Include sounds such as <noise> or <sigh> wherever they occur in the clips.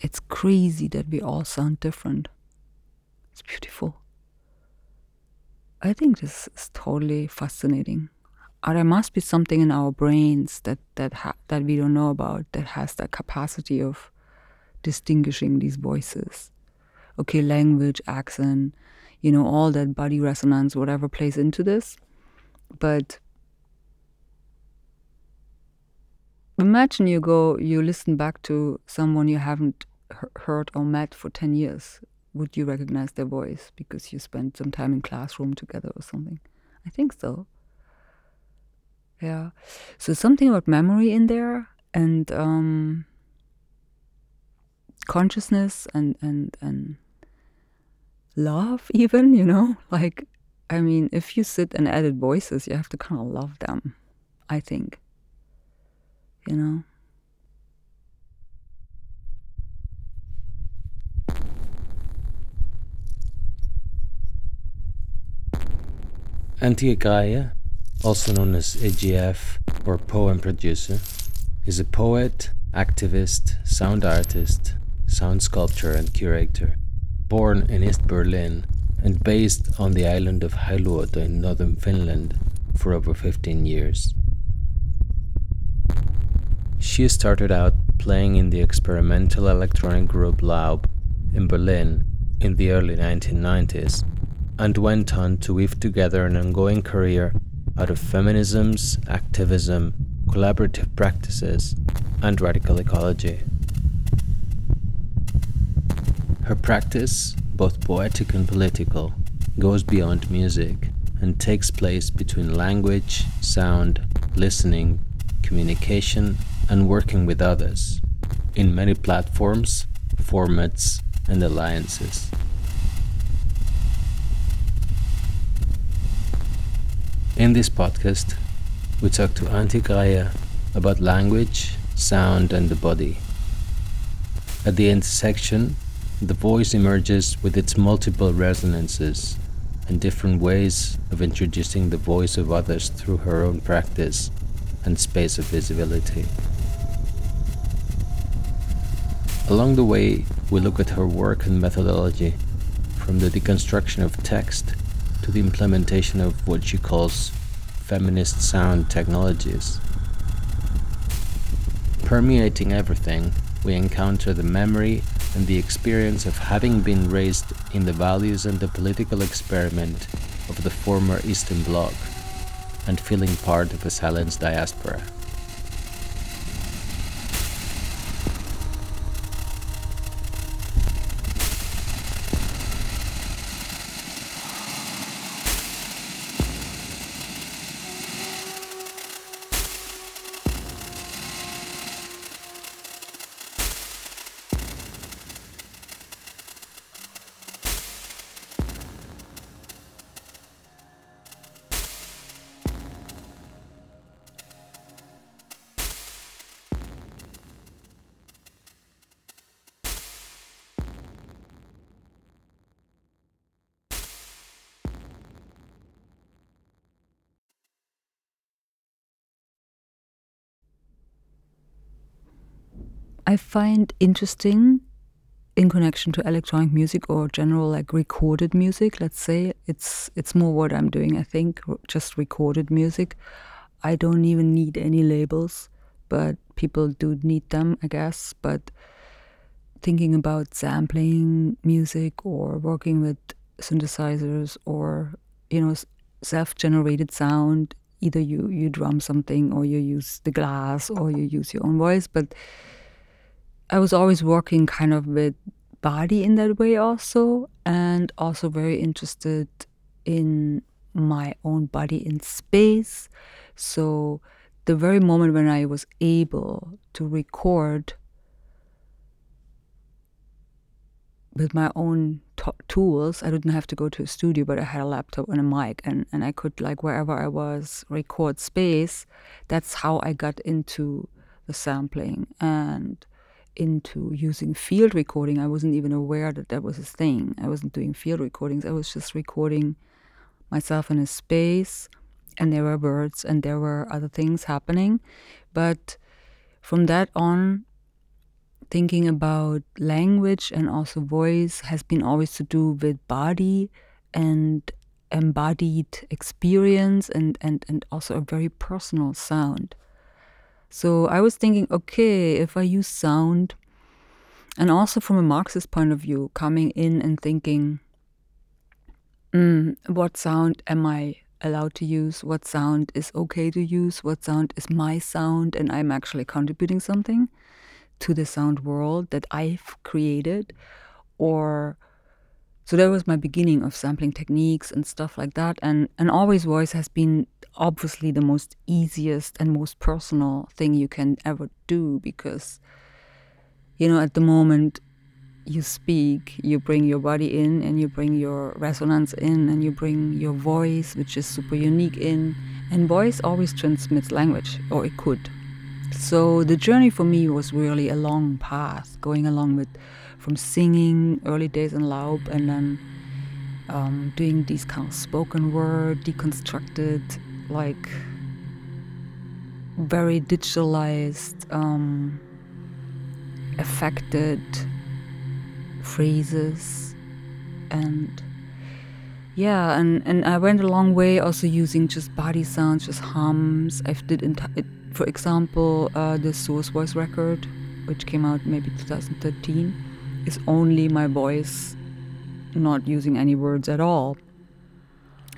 it's crazy that we all sound different. It's beautiful. I think this is totally fascinating. There must be something in our brains that that ha- that we don't know about that has that capacity of distinguishing these voices. Okay, language, accent, you know, all that body resonance, whatever plays into this. But imagine you go, you listen back to someone you haven't heard or met for 10 years. Would you recognize their voice because you spent some time in classroom together or something? I think so. Yeah. So something about memory in there and um, consciousness and, and, and love, <laughs> even, you know? Like, I mean, if you sit and edit voices, you have to kind of love them, I think. You know? Also known as AGF or poem producer, is a poet, activist, sound artist, sound sculptor, and curator, born in East Berlin and based on the island of Hailuoto in northern Finland for over 15 years. She started out playing in the experimental electronic group Laub in Berlin in the early 1990s and went on to weave together an ongoing career out of feminisms, activism, collaborative practices, and radical ecology. Her practice, both poetic and political, goes beyond music and takes place between language, sound, listening, communication, and working with others in many platforms, formats, and alliances. In this podcast, we talk to Greie about language, sound, and the body. At the intersection, the voice emerges with its multiple resonances and different ways of introducing the voice of others through her own practice and space of visibility. Along the way, we look at her work and methodology, from the deconstruction of text to the implementation of what she calls feminist sound technologies. Permeating everything, we encounter the memory and the experience of having been raised in the values and the political experiment of the former Eastern Bloc and feeling part of a silenced diaspora. I find interesting in connection to electronic music or general like recorded music. Let's say it's it's more what i'm doing i think just recorded music. I don't even need any labels but people do need them i guess. But thinking about sampling music or working with synthesizers or you know self-generated sound either you you drum something or you use the glass or you use your own voice but I was always working kind of with body in that way also, and also very interested in my own body in space. So the very moment when I was able to record with my own t- tools, I didn't have to go to a studio, but I had a laptop and a mic, and, and I could, like, wherever I was, record space. That's how I got into the sampling. And into using field recording. I wasn't even aware that that was a thing. I wasn't doing field recordings. I was just recording myself in a space, and there were birds and there were other things happening. But from that on, thinking about language and also voice has been always to do with body and embodied experience and, and, and also a very personal sound. So I was thinking, okay, if I use sound, and also from a Marxist point of view, coming in and thinking, mm, what sound am I allowed to use? What sound is okay to use? What sound is my sound? And I'm actually contributing something to the sound world that I've created. Or so that was my beginning of sampling techniques and stuff like that. And and always voice has been obviously the most easiest and most personal thing you can ever do because you know at the moment you speak, you bring your body in and you bring your resonance in and you bring your voice, which is super unique in. And voice always transmits language, or it could. So the journey for me was really a long path, going along with from singing early days in Laub and then um, doing these kind of spoken word, deconstructed, like very digitalized, um, affected phrases. And yeah and and i went a long way also using just body sounds just hums. I did for example uh, the source voice record which came out maybe 2013 is only my voice not using any words at all.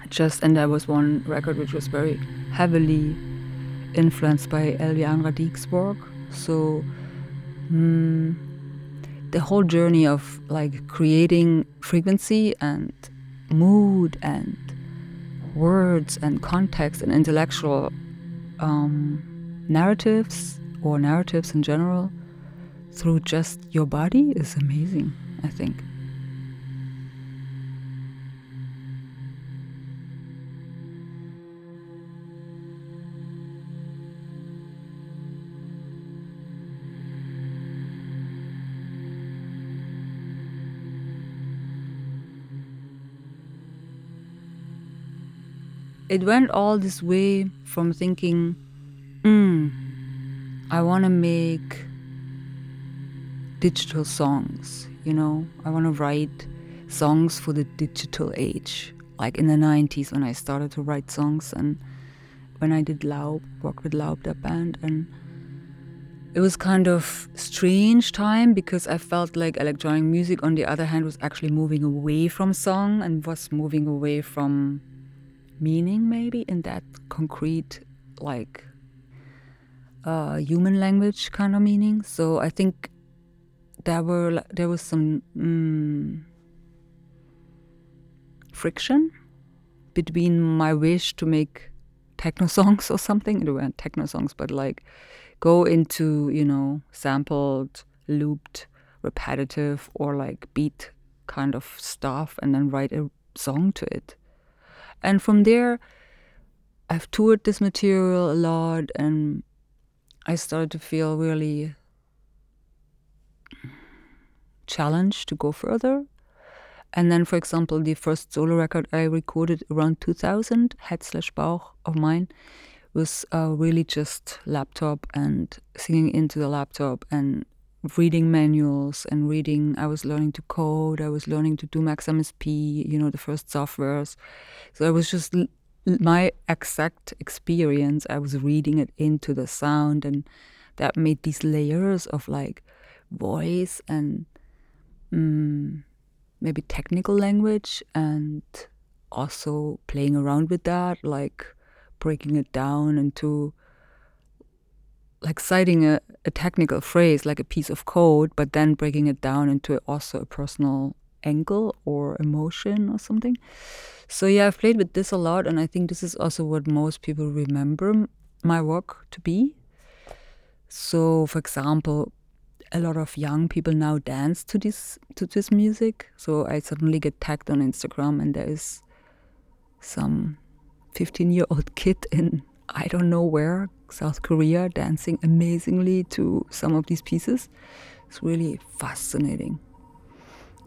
Just and there was one record which was very heavily influenced by Éliane Radigue's work. So mm, the whole journey of like creating frequency and mood and words and context and intellectual um, narratives or narratives in general through just your body is amazing, I think. it went all this way from thinking, mm, I want to make digital songs, you know, I want to write songs for the digital age. Like in the 90s when I started to write songs and when I did Laub, work with Laub, that band, and it was kind of strange time because I felt like electronic music, on the other hand, was actually moving away from song and was moving away from meaning maybe in that concrete like uh, human language kind of meaning so i think there were there was some mm, friction between my wish to make techno <laughs> songs or something. It weren't techno songs but like go into you know sampled looped repetitive or like beat kind of stuff and then write a song to it. And from there, I've toured this material a lot and I started to feel really challenged to go further. And then, for example, the first solo record I recorded around 2000, Head Slash Bauch of mine, was uh, really just laptop and singing into the laptop and reading manuals and reading. I was learning to code. I was learning to do Max MSP, you know, the first softwares. So I was just my exact experience. I was reading it into the sound, and that made these layers of like voice and mm, maybe technical language, and also playing around with that, like breaking it down into like citing a, a technical phrase like a piece of code, but then breaking it down into also a personal angle or emotion or something. So yeah, I've played with this a lot, and I think this is also what most people remember my work to be. So, for example, a lot of young people now dance to this to this music. So I suddenly get tagged on Instagram, and there is some 15 year old kid in I don't know where, South Korea, dancing amazingly to some of these pieces. It's really fascinating.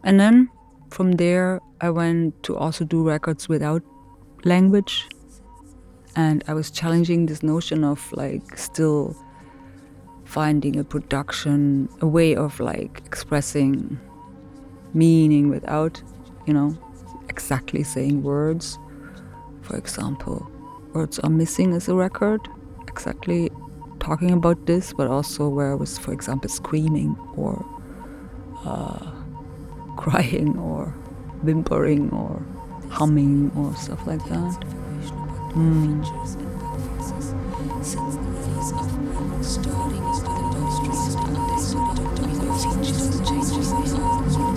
And then from there, I went to also do records without language. And I was challenging this notion of like still finding a production, a way of like expressing meaning without, you know, exactly saying words. For example, Words Are Missing is a record, exactly talking about this, but also where I was, for example, screaming or uh, <laughs> crying or whimpering or humming or stuff like that. Mm. Starting is the industry, starting is the industry, changes, changes, changes.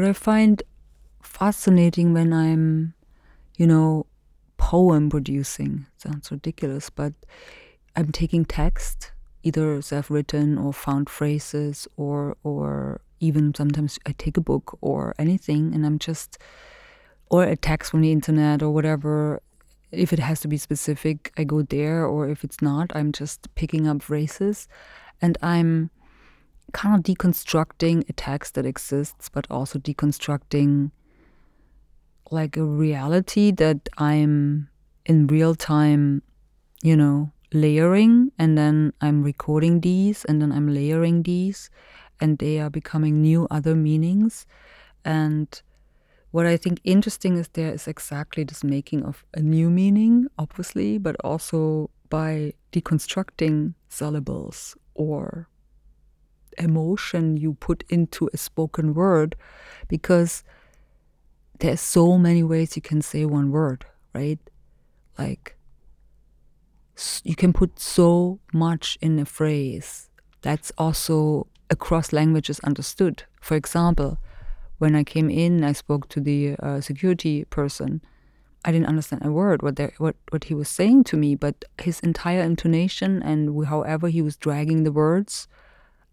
What I find fascinating when I'm, you know, poem producing sounds ridiculous, but I'm taking text, either self-written or found phrases, or or even sometimes I take a book or anything, and I'm just or a text from the internet or whatever. If it has to be specific, I go there, or if it's not, I'm just picking up phrases, and I'm kind of deconstructing a text that exists, but also deconstructing like a reality that I'm in real time, you know, layering, and then I'm recording these, and then I'm layering these, and they are becoming new other meanings. And what I think interesting is there is exactly this making of a new meaning, obviously, but also by deconstructing syllables or emotion you put into a spoken word because there's so many ways you can say one word, right? Like you can put so much in a phrase that's also across languages understood. For example, when I came in, I spoke to the uh, security person. I didn't understand a word what what what he was saying to me, but his entire intonation and however he was dragging the words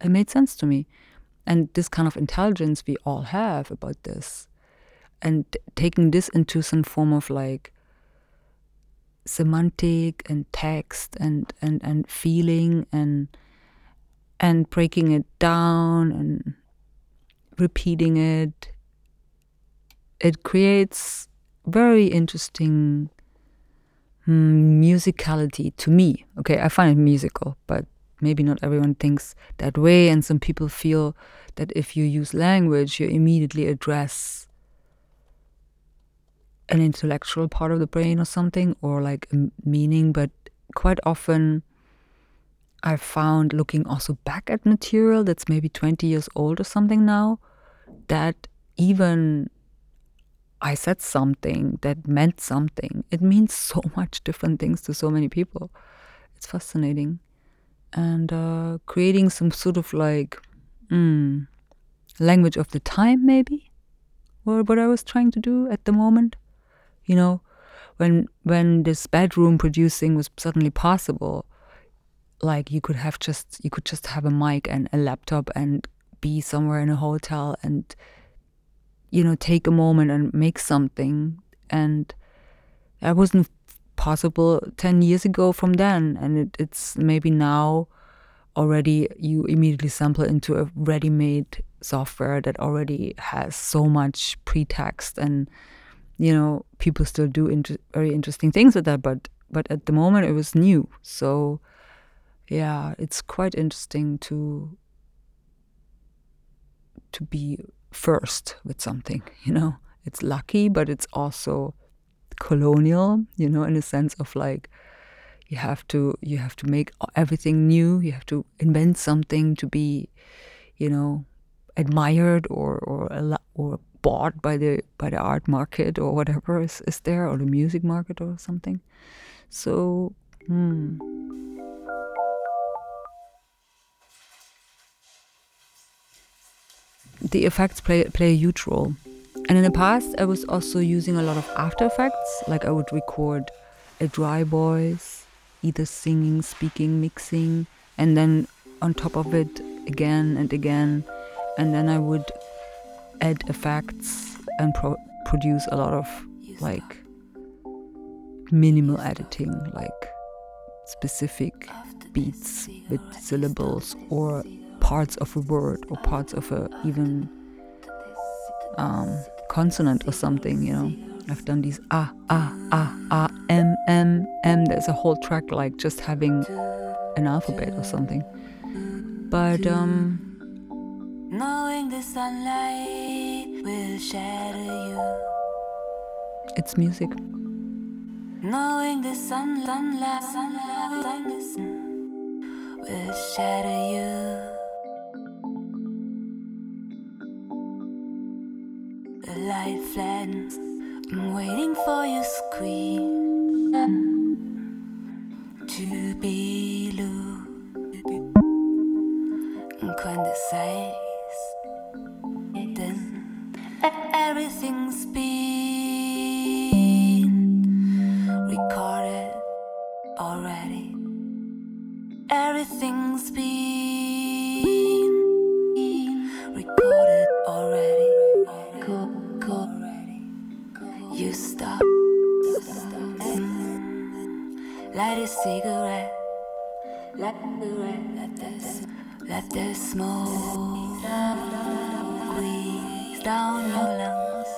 it made sense to me. And this kind of intelligence we all have about this. And taking this into some form of like semantic and text and, and, and feeling and and breaking it down and repeating it it creates very interesting mm, musicality to me okay i find it musical but maybe not everyone thinks that way, and some people feel that if you use language, you immediately address an intellectual part of the brain or something, or like a meaning. But quite often, I've found looking also back at material that's maybe 20 years old or something now, that even I said something that meant something. It means so much different things to so many people. It's fascinating and uh, creating some sort of like mm, language of the time, maybe, or what I was trying to do at the moment. You know, when when this bedroom producing was suddenly possible, like you could have just you could just have a mic and a laptop and be somewhere in a hotel and you know take a moment and make something and I wasn't possible 10 years ago from then and it, it's maybe now already you immediately sample into a ready-made software that already has so much pretext and you know people still do inter- very interesting things with that but but at the moment it was new. So yeah it's quite interesting to to be first with something <laughs> you know? It's lucky but it's also colonial, you know, in a sense of like, you have to you have to make everything new you have to invent something to be you know admired or or or bought by the by the art market or whatever is, is there or the music market or something so hmm. the effects play play a huge role and in the past i was also using a lot of after effects like i would record a dry voice either singing, speaking, mixing, and then on top of it again and again. And then I would add effects and pro- produce a lot of like minimal editing, like specific beats with syllables or parts of a word or parts of a even um, consonant or something, you know. I've done these ah, ah, ah, ah, m, m, m. There's a whole track like just having an alphabet or something. But, um. Knowing the sunlight will shadow you. It's music. Knowing the sun, sunlight, sunlight will shadow you. Light flattens I'm waiting for your scream to be loose. Sais, then everything's been recorded already. Everything's been stop. Light a cigarette. Let the let the let the smoke squeeze down your lungs.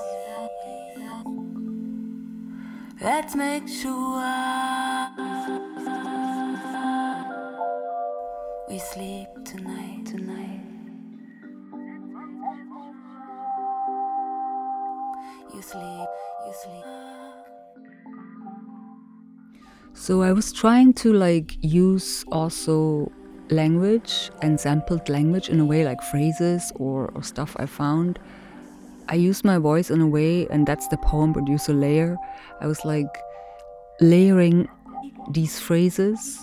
Let's make sure we sleep tonight. Tonight. You sleep. So I was trying to like use also language and sampled language in a way like phrases or, or stuff I found. I used my voice in a way, and that's the poem producer layer. I was like layering these phrases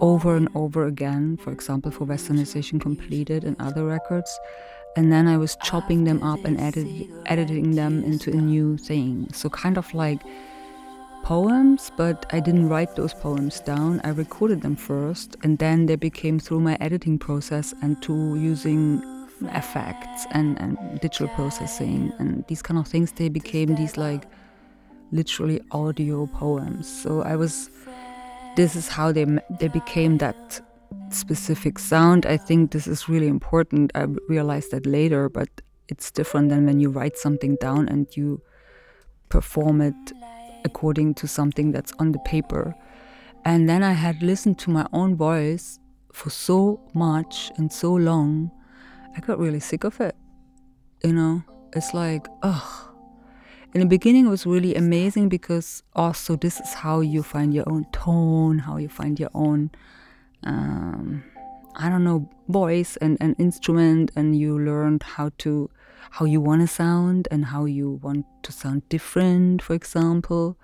over and over again, for example, for Westernization Completed and other records and then I was chopping them up and edit, editing them into a new thing. So kind of like poems, but I didn't write those poems down. I recorded them first, and then they became through my editing process and to using effects and, and digital processing and these kind of things. They became these like literally audio poems. So I was. This is how they they became that specific sound. I think this is really important. I realized that later, but it's different than when you write something down and you perform it according to something that's on the paper. And then I had listened to my own voice for so much and so long, I got really sick of it. You know, it's like, ugh. In the beginning, it was really amazing because oh, also this is how you find your own tone, how you find your own um, I don't know voice and an instrument, and you learned how to how you want to sound and how you want to sound different, for example.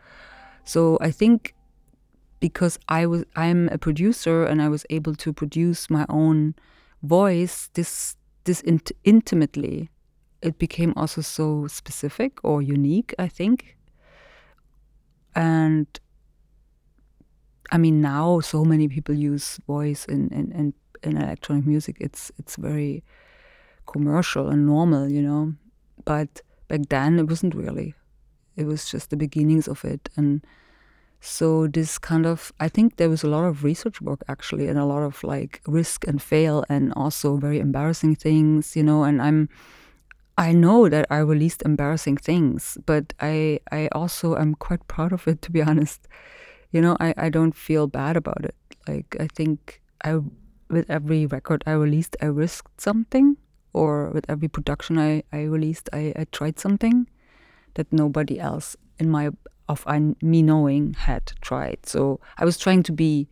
So I think because I was I'm a producer and I was able to produce my own voice this this int- intimately it became also so specific or unique I think and I mean, now so many people use voice in, in, in, in electronic music. It's it's very commercial and normal, you know. But back then it wasn't really. It was just the beginnings of it, and so this kind of I think there was a lot of research work actually, and a lot of like risk and fail, and also very embarrassing things, you know. And I'm I know that I released embarrassing things, but I I also am quite proud of it to be honest you know, I, I don't feel bad about it. Like I think I with every record I released I risked something or with every production I, I released I, I tried something that nobody else in my of I, me knowing had tried. So I was trying to be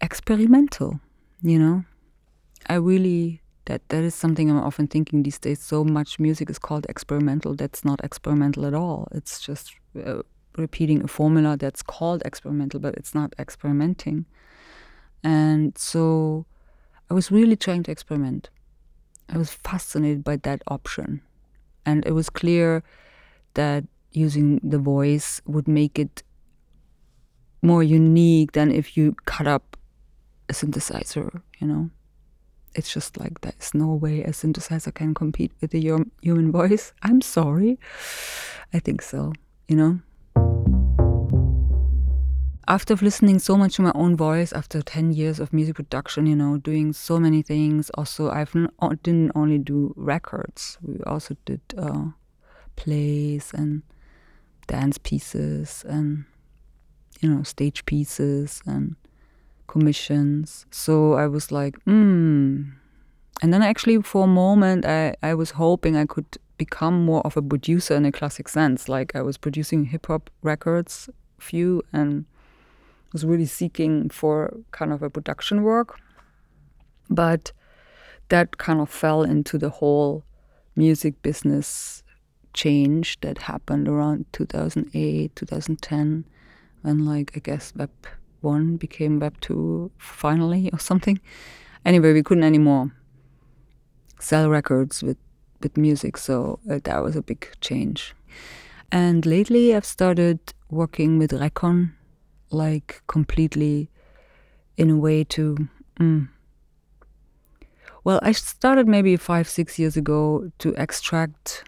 experimental, you know. I really that that is something I'm often thinking these days. So much music is called experimental. That's not experimental at all. It's just uh, repeating a formula that's called experimental, but it's not experimenting. And so I was really trying to experiment. I was fascinated by that option. And it was clear that using the voice would make it more unique than if you cut up a synthesizer, you know? It's just like there's no way a synthesizer can compete with the human voice. I'm sorry. I think so, you know? After listening so much to my own voice after 10 years of music production you know doing so many things also i didn't only do records. We also did uh, plays and dance pieces and you know stage pieces and commissions. So i was like hmm. And then actually for a moment i, I was hoping i could become more of a producer in a classic sense. Like i was producing hip-hop records few and was really seeking for kind of a production work. But that kind of fell into the whole music business change that happened around 2008, 2010, when, like, I guess Web 1 became Web 2 finally or something. Anyway, we couldn't anymore sell records with, with music, so uh, that was a big change. And lately, I've started working with Recon like completely in a way to mm. well i started maybe five six years ago to extract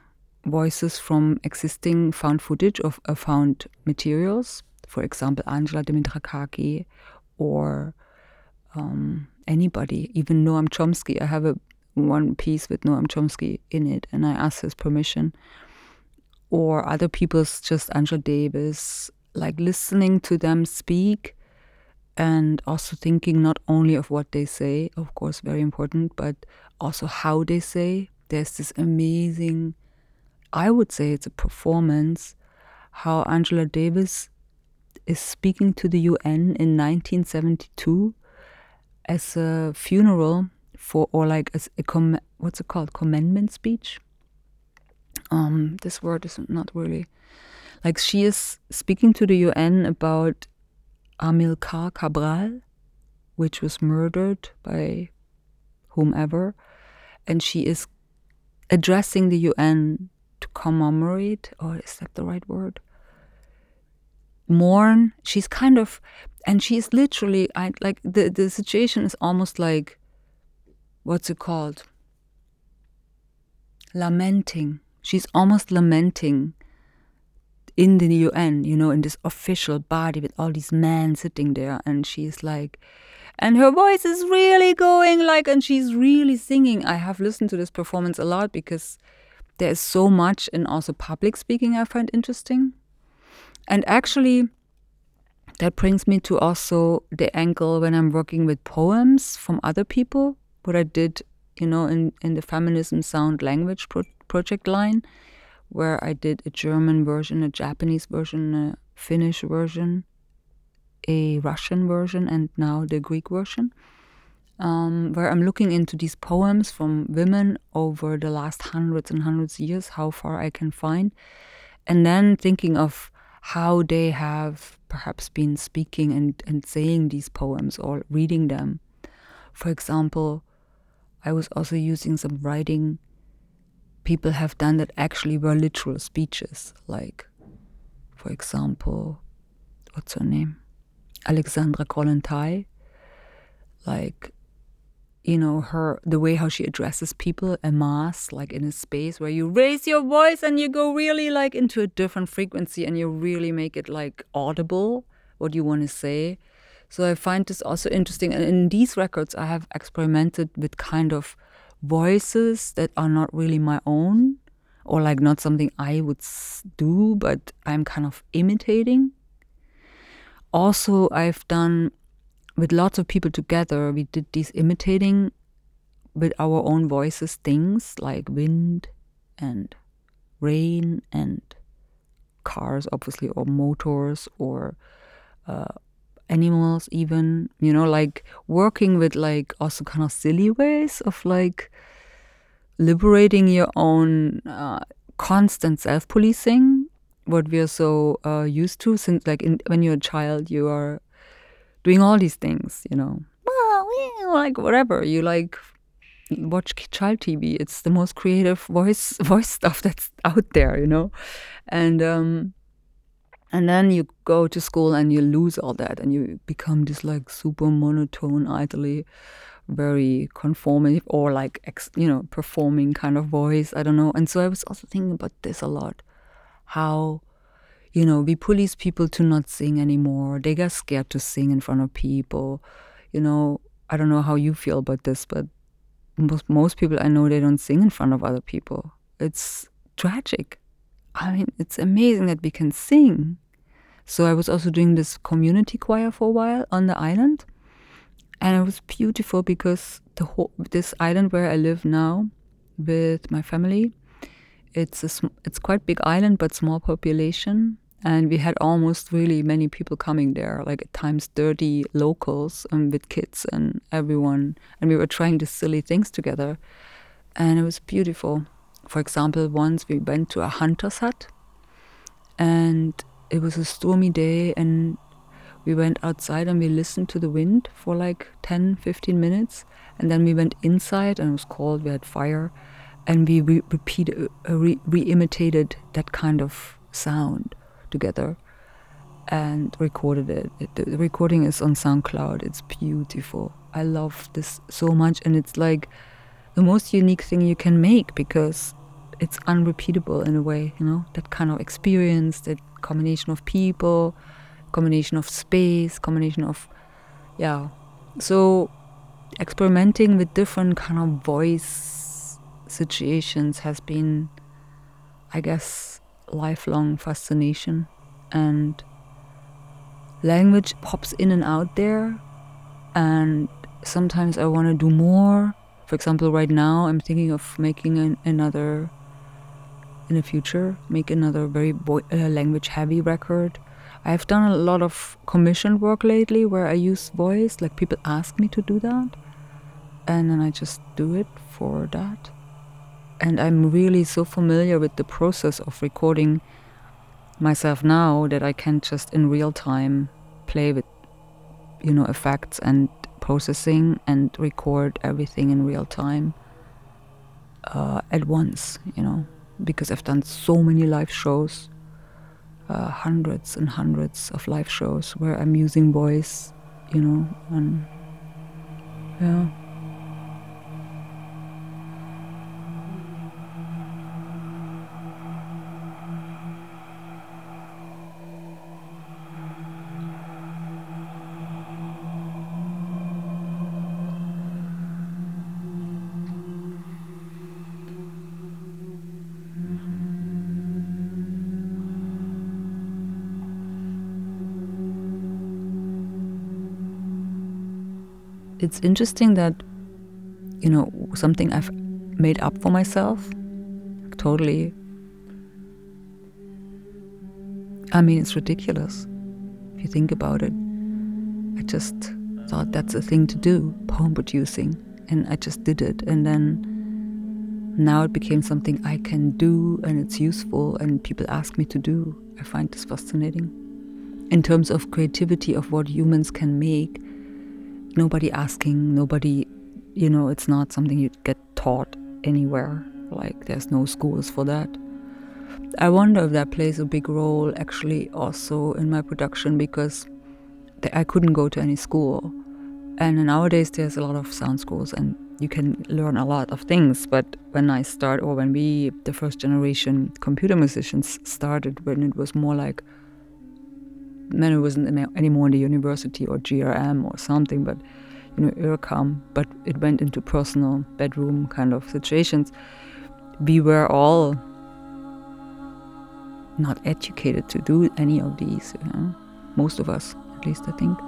voices from existing found footage of uh, found materials for example angela dimitrakaki or um, anybody even noam chomsky i have a one piece with noam chomsky in it and i asked his permission or other people's just angela davis like listening to them speak and also thinking not only of what they say, of course, very important, but also how they say. There's this amazing, I would say it's a performance, how Angela Davis is speaking to the UN in 1972 as a funeral for, or like as a, com- what's it called, commendment speech. Um, this word is not really like she is speaking to the UN about Amilcar Cabral, which was murdered by whomever, and she is addressing the UN to commemorate, or is that the right word? Mourn. She's kind of, and she is literally, I like the the situation is almost like, what's it called? Lamenting. She's almost lamenting in the UN, you know, in this official body with all these men sitting there, and she's like, and her voice is really going like, and she's really singing. I have listened to this performance a lot because there's so much in also public speaking I find interesting. And actually, that brings me to also the angle when I'm working with poems from other people, what I did, you know, in, in the feminism sound language pro- project line where I did a German version, a Japanese version, a Finnish version, a Russian version, and now the Greek version, um, where I'm looking into these poems from women over the last hundreds and hundreds of years, how far I can find, and then thinking of how they have perhaps been speaking and, and saying these poems or reading them. For example, I was also using some writing people have done that actually were literal speeches. Like, for example, what's her name? Alexandra Kollontai. Like, you know, her the way how she addresses people a mass, like in a space where you raise your voice and you go really like into a different frequency and you really make it like audible what you want to say. So I find this also interesting. And in these records, I have experimented with kind of voices that are not really my own or like not something I would do, but I'm kind of imitating. Also, I've done with lots of people together, we did these imitating with our own voices things like wind and rain and cars, obviously, or motors, or uh, animals, even. You know, like working with like also kind of silly ways of like liberating your own uh, constant self-policing what we are so uh, used to since like in, when you're a child you are doing all these things you know like whatever you like watch child tv it's the most creative voice <laughs> voice stuff that's out there you know and um and then you go to school and you lose all that and you become this like super monotone idly very conformative or like ex, you know performing kind of voice. I don't know. And so i was also thinking about this a lot. How you know we police people to not sing anymore. They get scared to sing in front of people. You know i don't know how you feel about this but most, most people i know they don't sing in front of other people. It's tragic i mean it's amazing that we can sing. So i was also doing this community choir for a while on the island. And it was beautiful because the whole this island where I live now with my family, it's a it's quite big island but small population, and we had almost really many people coming there, like at times thirty locals and with kids and everyone, and we were trying these silly things together, and it was beautiful. For example, once we went to a hunter's hut, and it was a stormy day and we went outside and we listened to the wind for like 10 15 minutes and then we went inside and it was cold we had fire and we re- repeated uh, re- re-imitated that kind of sound together and recorded it the recording is on soundcloud. It's beautiful. I love this so much and it's like the most unique thing you can make because it's unrepeatable in a way you know that kind of experience that combination of people combination of space, combination of, yeah. So experimenting with different kind of voice situations has been, I guess, lifelong fascination. And language pops in and out there. And sometimes I want to do more. For example, right now I'm thinking of making an, another, in the future, make another very uh, language heavy record. I've done a lot of commission work lately where I use voice, like people ask me to do that, and then I just do it for that. And I'm really so familiar with the process of recording myself now that I can just in real time play with, you know, effects and processing and record everything in real time uh, at once, you know, because I've done so many live shows uh, hundreds and hundreds of live shows where I'm using voice, you know, and yeah. It's interesting that you know something I've made up for myself totally I mean it's ridiculous. If you think about it I just thought that's a thing to do poem producing and I just did it. And then now it became something I can do and it's useful and people ask me to do. I find this fascinating. In terms of creativity of what humans can make nobody asking, nobody, you know, it's not something you get taught anywhere. Like, there's no schools for that. I wonder if that plays a big role actually also in my production because I couldn't go to any school. And nowadays, there's a lot of sound schools and you can learn a lot of things. But when I start, or when we, the first generation computer musicians, started, when it was more like then it wasn't anymore in the university or GRM or something, but you know, IRCAM, but it went into personal bedroom kind of situations. We were all not educated to do any of these, you know? most of us, at least I think.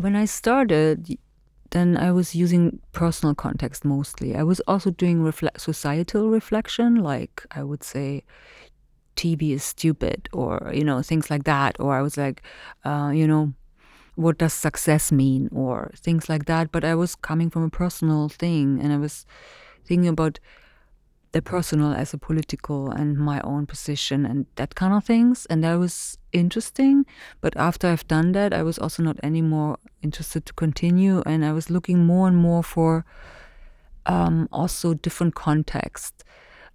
When I started, then I was using personal context mostly. I was also doing societal reflection, like I would say, TV is stupid, or you know things like that. Or I was like, uh, you know, what does success mean, or things like that. But I was coming from a personal thing, and I was thinking about the personal as a political and my own position and that kind of things. And that was interesting. But after I've done that, I was also not anymore interested to continue. And I was looking more and more for um, also different context.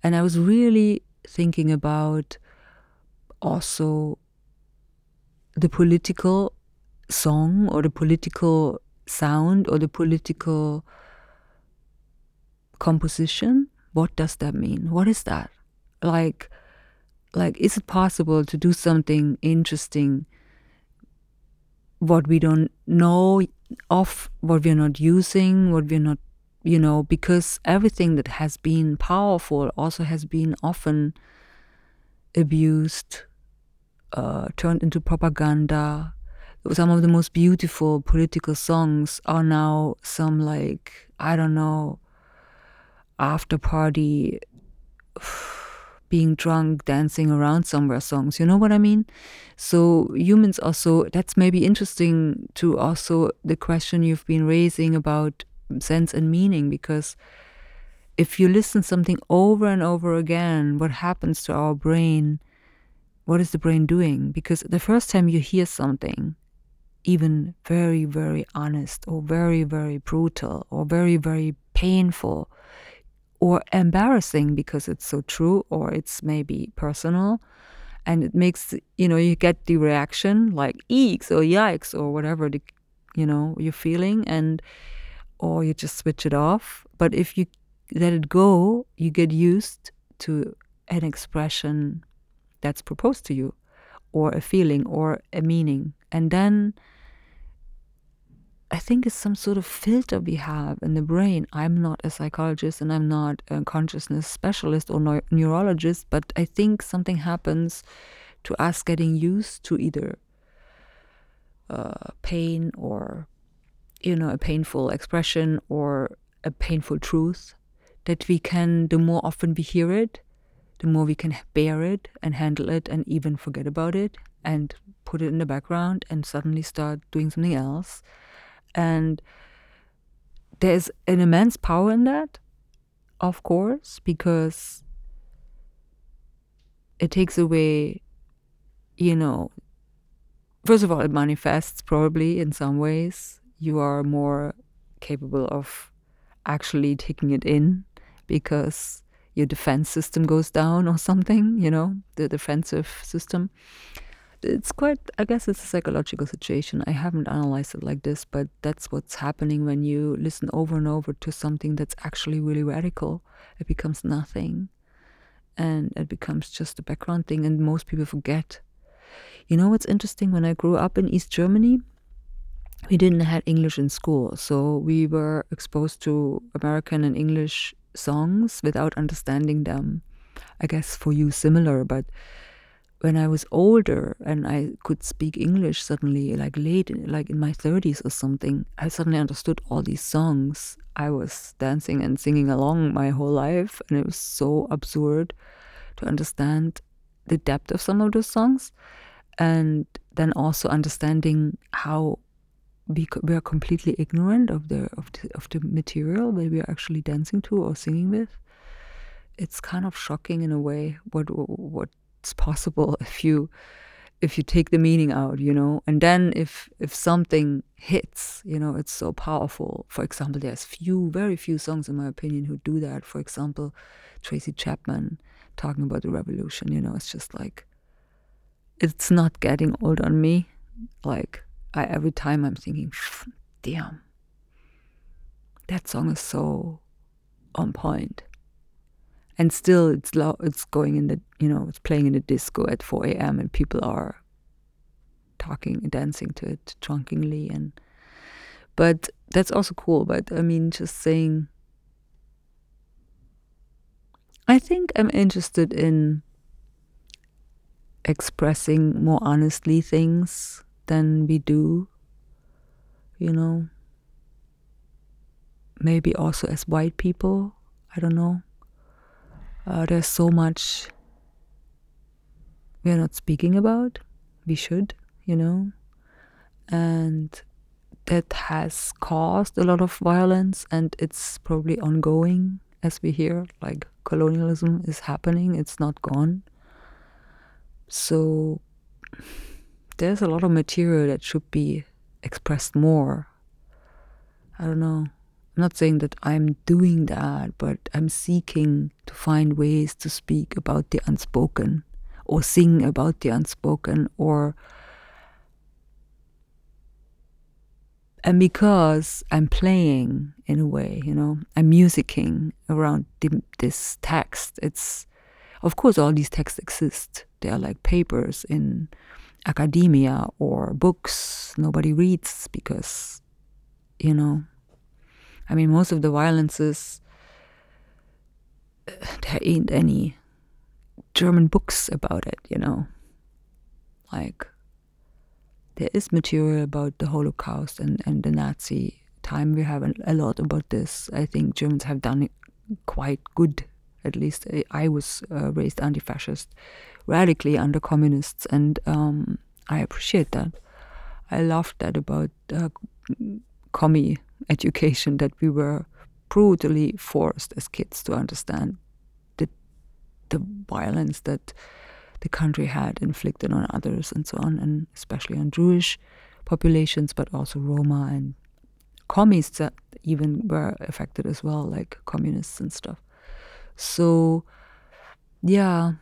And I was really thinking about also the political song or the political sound or the political composition what does that mean? What is that? Like, like, is it possible to do something interesting? What we don't know of, what we're not using, what we're not, you know, because everything that has been powerful also has been often abused, uh, turned into propaganda. Some of the most beautiful political songs are now some like I don't know after party <sighs> being drunk dancing around somewhere songs you know what i mean? So humans also that's maybe interesting to also the question you've been raising about sense and meaning because if you listen something over and over again what happens to our brain what is the brain doing? Because the first time you hear something even very very honest or very very brutal or very very painful or embarrassing because it's so true or it's maybe personal. And it makes you know you get the reaction like eeks or yikes or whatever the you know you're feeling and or you just switch it off. But if you let it go you get used to an expression that's proposed to you or a feeling or a meaning. And then I think it's some sort of filter we have in the brain. I'm not a psychologist and I'm not a consciousness specialist or neurologist, but I think something happens to us getting used to either uh, pain or, you know, a painful expression or a painful truth that we can, the more often we hear it, the more we can bear it and handle it and even forget about it and put it in the background and suddenly start doing something else and there's an immense power in that, of course, because it takes away, you know, first of all, it manifests probably in some ways. You are more capable of actually taking it in because your defense system goes down or something, you know, the defensive system it's quite i guess it's a psychological situation. I haven't analyzed it like this but that's what's happening when you listen over and over to something that's actually really radical. It becomes nothing and it becomes just a background thing and most people forget. You know what's interesting? When i grew up in east germany we didn't have english in school so we were exposed to american and english songs without understanding them. I guess for you similar but when I was older and I could speak English suddenly, like late, like in my 30s or something, I suddenly understood all these songs. I was dancing and singing along my whole life, and it was so absurd to understand the depth of some of those songs. And then also understanding how we, we are completely ignorant of the, of the of the material that we are actually dancing to or singing with. It's kind of shocking in a way what what it's possible <laughs> if you if you take the meaning out you know? And then if if something hits you know it's so powerful. For example there's few very few songs in my opinion who do that. For example tracy chapman talking about the revolution you know? It's just like it's not getting old on me. Like I, every time i'm thinking damn. That song is so on point and still it's lo- it's going in the you know it's playing in the disco at 4 a.m. and people are talking and dancing to it drunkenly and but that's also cool but i mean just saying i think i'm interested in expressing more honestly things than we do you know. Maybe also as white people, I don't know. Uh, there's so much we're not speaking about. We should, you know. And that has caused a lot of violence and it's probably ongoing as we hear like colonialism is happening it's not gone so there's a lot of material that should be expressed more i don't know i'm not saying that i'm doing that but i'm seeking to find ways to speak about the unspoken or sing about the unspoken or and because I'm playing in a way, you know, I'm musicking around the, this text. It's, of course, all these texts exist. They are like papers in academia or books nobody reads because, you know, I mean, most of the violences, there ain't any German books about it, you know, like there is material about the Holocaust and, and the Nazi time. We have a, lot about this. I think Germans have done it quite good. At least I was uh, raised anti-fascist, radically under communists, and um, I appreciate that. I loved that about uh, commie education that we were brutally forced as kids to understand the the violence that the country had inflicted on others and so on, and especially on Jewish populations, but also Roma and commies that even were affected as well, like communists and stuff. So, yeah.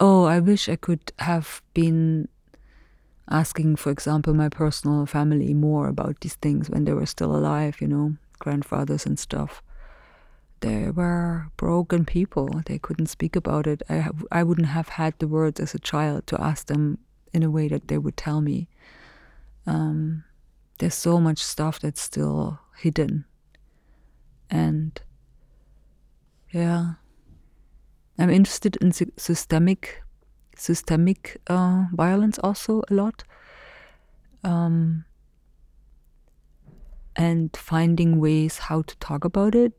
Oh, I wish I could have been asking, for example, my personal family more about these things when they were still alive, you know, grandfathers and stuff they were broken people. They couldn't speak about it. I, I wouldn't have had the words as a child to ask them in a way that they would tell me. Um, there's so much stuff that's still hidden. And yeah, I'm interested in systemic systemic uh, violence also a lot. Um, and finding ways how to talk about it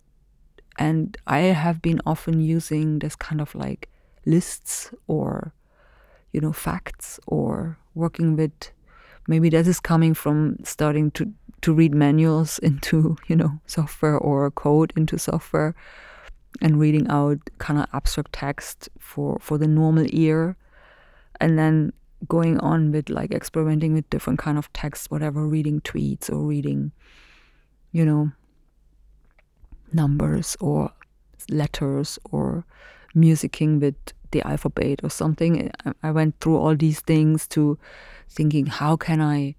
and I have been often using this kind of like lists or, you know, facts or working with maybe that is coming from starting to, to read manuals <laughs> into, you know, software or code into software and reading out kind of abstract text for, for the normal ear. And then going on with like experimenting with different kind of text, whatever, reading tweets or reading, you know, numbers or letters or musicking with the alphabet or something. I went through all these things to thinking, how can I?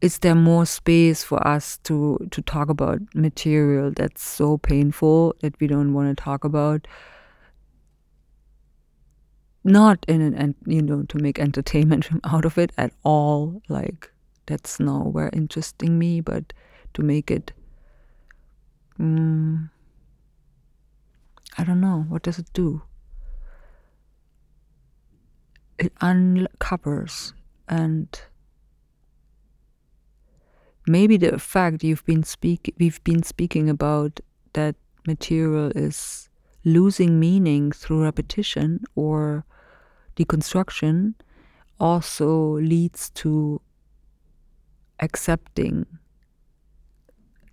Is there more space for us to to talk about material that's so painful that we don't want to talk about? Not in an you know to make entertainment <laughs> out of it at all. Like that's nowhere interesting me, but to make it Mm, I don't know. What does it do? It uncovers and maybe the fact you've been speak we've been speaking about that material is losing meaning through repetition or deconstruction also leads to accepting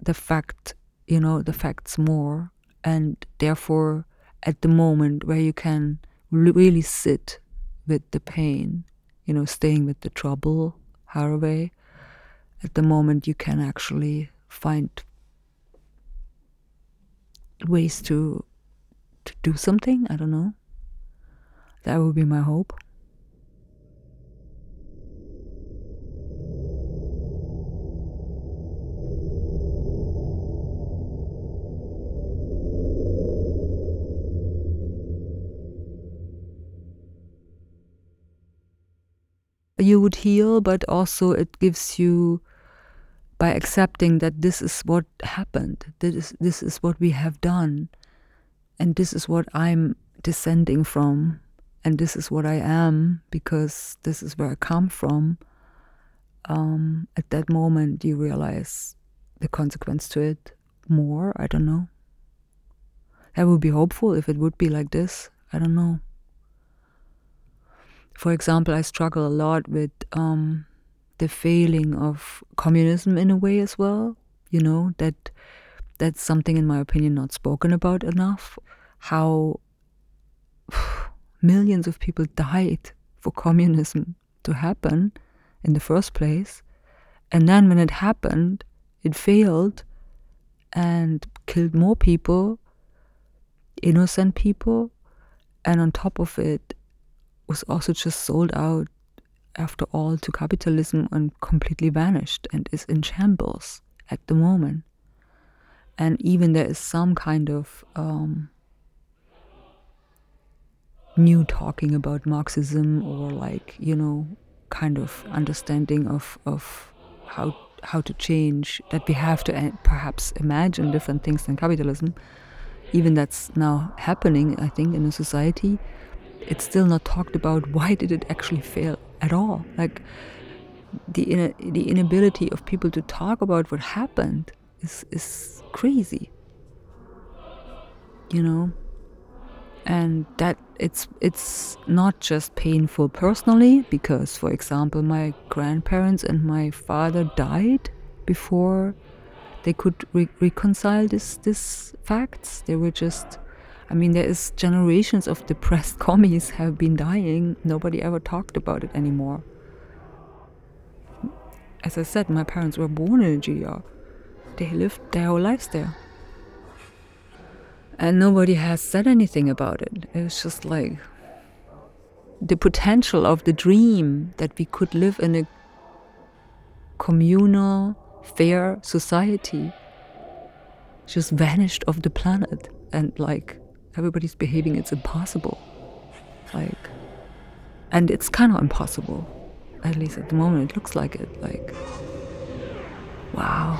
the fact you know the facts more and therefore at the moment where you can really sit with the pain you know staying with the trouble Haraway at the moment you can actually find ways to to do something i don't know. That would be my hope. You would heal, but also it gives you by accepting that this is what happened, this is, this is what we have done, and this is what I'm descending from, and this is what I am because this is where I come from. um, at that moment you realize the consequence to it more. I don't know. I would be hopeful if it would be like this. I don't know. For example, I struggle a lot with um, the failing of communism in a way as well. You know that that's something, in my opinion, not spoken about enough. How <sighs> millions of people died for communism to happen in the first place, and then when it happened, it failed and killed more people, innocent people, and on top of it, was also just sold out after all to capitalism and completely vanished and is in shambles at the moment. And even there is some kind of um, new talking about Marxism or like, you know, kind of understanding of, of how how to change that we have to uh, perhaps imagine different things than capitalism. Even that's now happening i think in a society. It's still not talked about why did it actually fail at all. Like the the inability of people to talk about what happened is is crazy you know and that it's it's not just painful personally because for example my grandparents and my father died before they could re- reconcile this this facts they were just I mean, there is generations of depressed <laughs> commies have been dying. Nobody ever talked about it anymore. As I said, my parents were born in a GDR. They lived their whole lives there. And nobody has said anything about it. It was just like the potential of the dream that we could live in a communal, fair society just vanished off the planet. And like, everybody's behaving, it's impossible. Like, and it's kind of impossible. At least at the moment, it looks like it. Like, wow.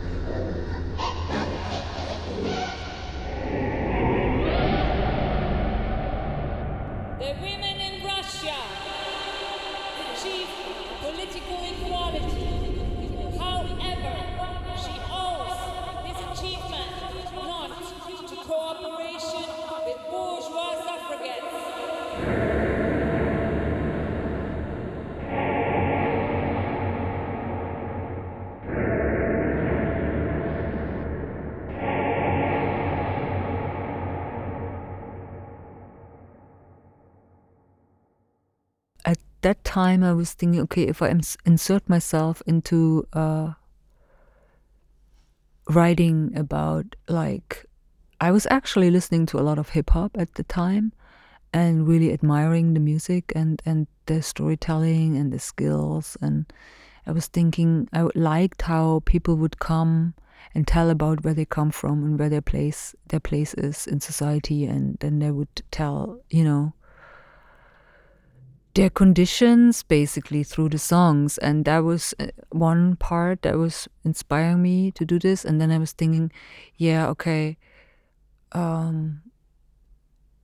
that time I was thinking, okay, if I insert myself into uh, writing about like, I was actually listening to a lot of hip hop at the time, and really admiring the music and and the storytelling and the skills, and I was thinking I liked how people would come and tell about where they come from and where their place their place is in society, and then they would tell, you know their conditions basically through the songs. And that was uh, one part that was inspiring me to do this. And then i was thinking yeah okay um,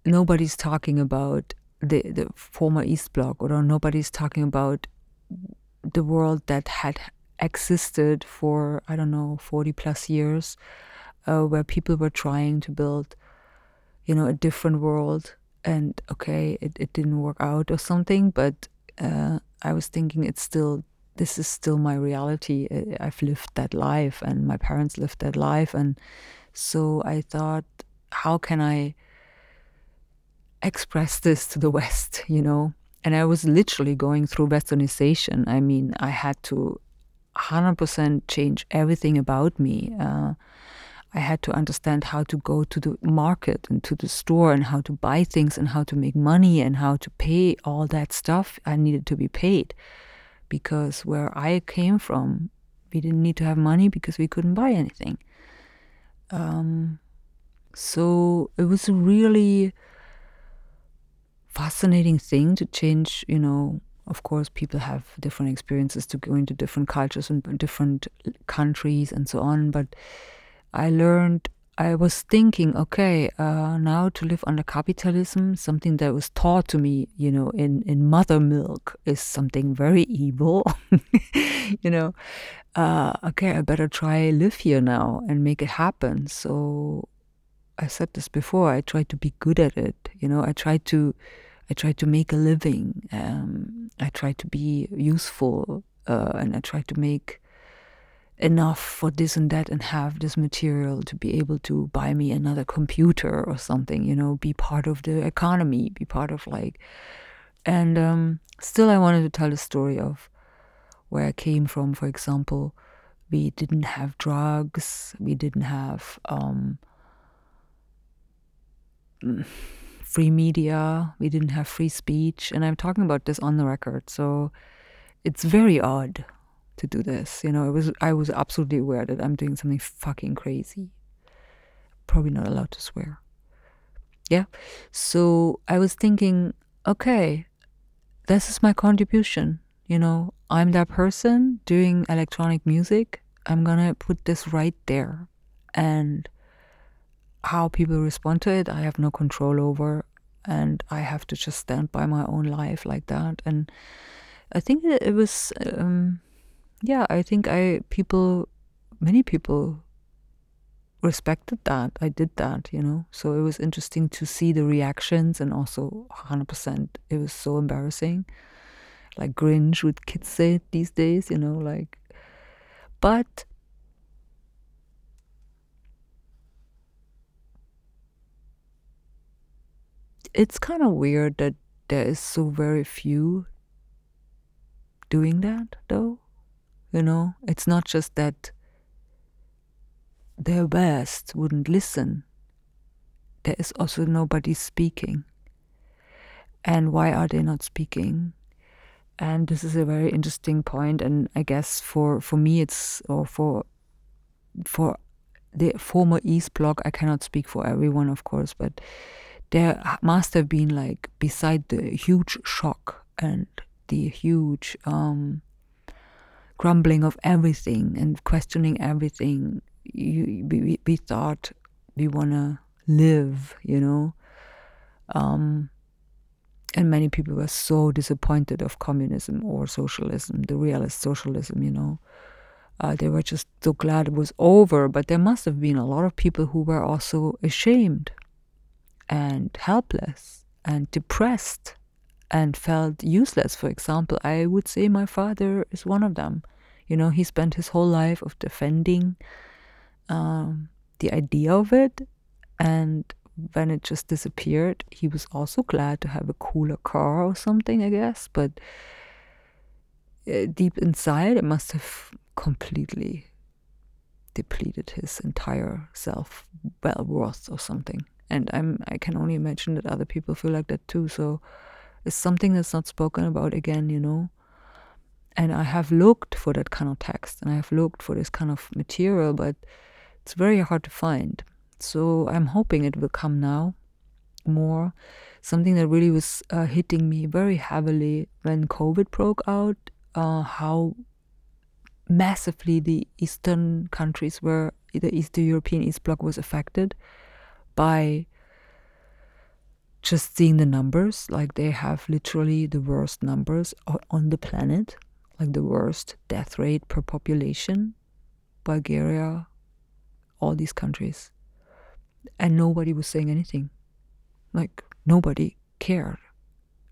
nobody's talking about the the former east bloc or nobody's talking about the world that had existed for i don't know 40 plus years uh, where people were trying to build you know a different world and okay, it, it didn't work out or something, but uh, I was thinking it's still, this is still my reality. I've lived that life and my parents lived that life. And so I thought, how can I express this to the <laughs> West, you know? And I was literally going through westernization. I mean, I had to 100% change everything about me. Uh, I had to understand how to go to the market and to the store and how to buy things and how to make money and how to pay all that stuff I needed to be paid. Because where I came from, we didn't need to have money because we couldn't buy anything. Um, so it was a really fascinating thing to change, you know. Of course, people have different experiences to go into different cultures and different countries and so on, but I learned I was thinking, okay, uh, now to live under capitalism, something that was taught to me, you know, in, in mother milk is something very evil. <laughs> you know, uh, okay, I better try live here now and make it happen. So I said this before. I tried to be good at it. You know, I tried to, I tried to make a living. Um, I tried to be useful, uh, and I tried to make enough for this and that and have this material to be able to buy me another computer or something, you know, be part of the economy, be part of like. And um, still, I wanted to tell the story of where I came from. For example, we didn't have drugs, we didn't have um, <sighs> free media, we didn't have free speech. And I'm talking about this on the record. So it's very odd to do this. You know, it was I was absolutely aware that I'm doing something fucking crazy. Probably not allowed to swear. Yeah. So I was thinking, okay, this is my contribution. You know, I'm that person doing electronic music. I'm gonna put this right there. And how people respond to it, I have no control over. And I have to just stand by my own life like that. And I think it was um, yeah, I think I people, many people respected that. I did that, you know. So it was interesting to see the reactions, and also 100%. It was so embarrassing, like Grinch would kids say these days, you know, like. But it's kind of weird that there is so very few doing that, though. You know, it's not just that their best wouldn't listen, there is also nobody speaking. And why are they not speaking? And this is a very interesting point, and I guess for, for me it's or for for the former East Bloc, I cannot speak for everyone, of course, but there must have been like beside the huge shock and the huge um, grumbling of everything and questioning everything. You, we, we thought we want to live, you know. Um, and many people were so disappointed of communism or socialism, the realist socialism, you know. Uh, they were just so glad it was over, but there must have been a lot of people who were also ashamed and helpless and depressed and felt useless. For example, I would say my father is one of them. You know, he spent his whole life of defending um, the idea of it, and when it just disappeared, he was also glad to have a cooler car or something, I guess. But uh, deep inside, it must have completely depleted his entire self well worth or something. And I'm I can only imagine that other people feel like that too. So is something that's not spoken about again, you know. And I have looked for that kind of text and I have looked for this kind of material, but it's very hard to find. So I'm hoping it will come now more. Something that really was uh, hitting me very heavily when COVID broke out, uh, how massively the Eastern countries were, the Eastern European East Bloc was affected by just seeing the numbers, like they have literally the worst numbers on the planet, like the worst death rate per population, Bulgaria, all these countries. And nobody was saying anything. Like nobody cared.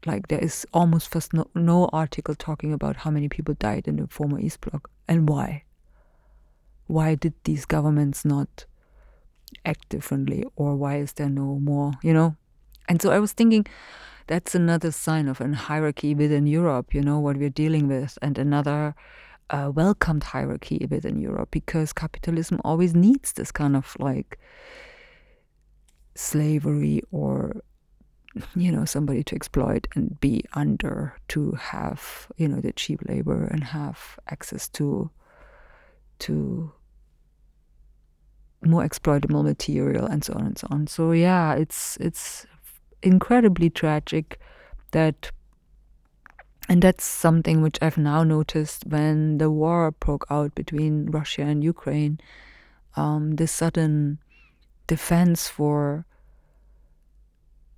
Like there is almost first no, no article talking about how many people died in the former East Bloc and why. Why did these governments not act differently or why is there no more, you know, and so I was thinking that's another sign of a hierarchy within Europe, you know, what we're dealing with, and another uh, welcomed hierarchy within Europe because capitalism always needs this kind of like slavery or you know somebody to exploit and be under to have you know the cheap labor and have access to to more exploitable material and so on and so on. So yeah it's it's incredibly tragic that and that's something which I've now noticed when the war broke out between Russia and Ukraine. Um, the sudden defense for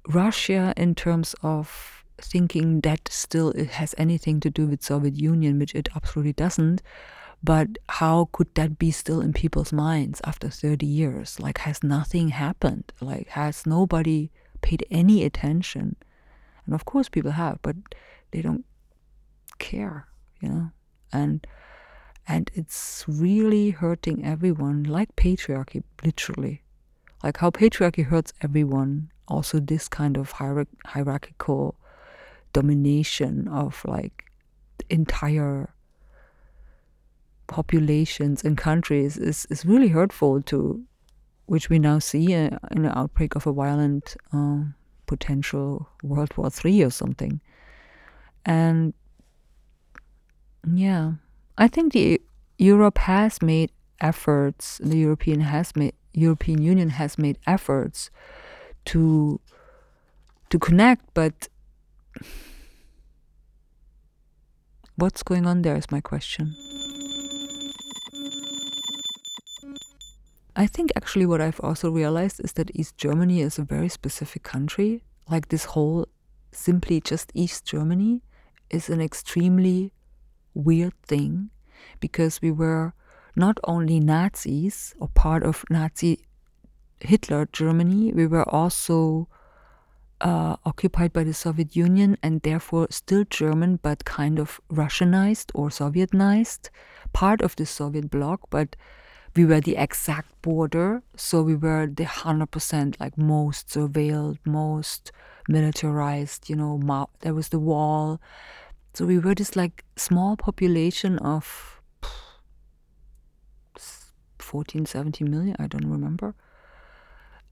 Russia in terms of thinking that still it has anything to do with Soviet Union, which it absolutely doesn't. But how could that be still in people's minds after 30 years? Like, has nothing happened? Like, has nobody paid any attention? And of course, people have, but they don't care, you know? And and it's really hurting everyone, like patriarchy, literally. Like how patriarchy hurts everyone, also this kind of hier- hierarchical domination of like entire populations and countries is, is really hurtful to which we now see uh, in an outbreak of a violent uh, potential World War III or something. And yeah, I think the Europe has made efforts. The European has made European Union has made efforts to to connect, but <sighs> what's going on there is my question. I think actually what I've also realized is that East Germany is a very specific country. Like this whole simply just East Germany is an extremely weird thing because we were not only Nazis or part of Nazi Hitler Germany, we were also uh, occupied by the Soviet Union and therefore still German but kind of Russianized or Sovietized, part of the Soviet bloc, but we were the exact border, so we were the 100% like most surveilled, most militarized, you know, there was the wall. So we were this like small population of 14, 17 million, I don't remember,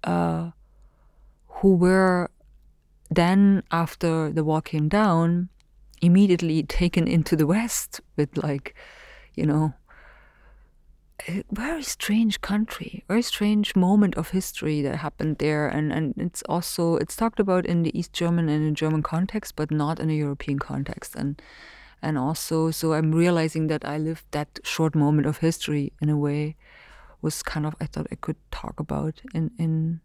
uh, who were then, after the wall came down, immediately taken into the West with, like, you know, a very strange country, very strange moment of history that happened there. And, and it's also, it's talked about in the East German and in German context, but not in a European context. And, and also, so I'm realizing that I lived that short moment of history in a way was kind of, I thought I could talk about in, in,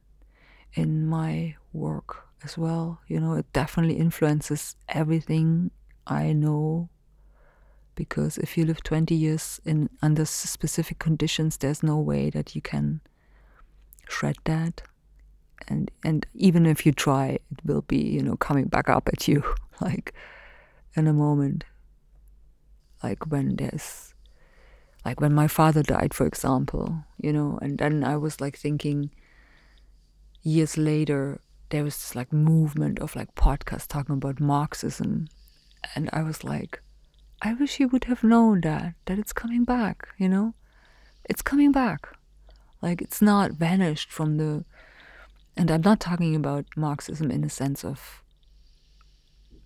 in my work as well. You know, it definitely influences everything I know because if you live 20 years in under specific conditions there's no way that you can shred that. And and even if you try it will be you know coming back up at you <laughs> like in a moment. Like when there's like when my father died for example you know and then i was like thinking years later there was this like movement of like podcasts talking about marxism. And i was like i wish he would have known that that it's coming back you know? It's coming back. Like it's not vanished from the and i'm not talking about marxism in the sense of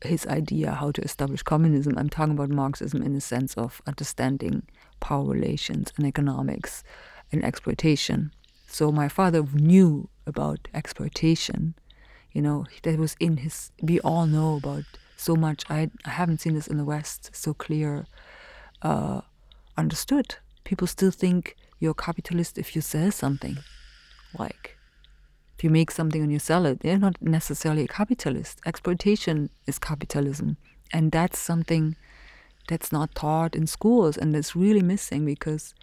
his idea how to establish communism. I'm talking about marxism in the sense of understanding power relations and economics and exploitation. So my father knew about exploitation you know? That was in his we all know about so much. I, I haven't seen this in the west so clear. Uh, understood. People still think you're a capitalist if you sell something. Like if you make something and you sell it you're not necessarily a capitalist. Exploitation is capitalism. And that's something that's not taught in schools and it's really missing because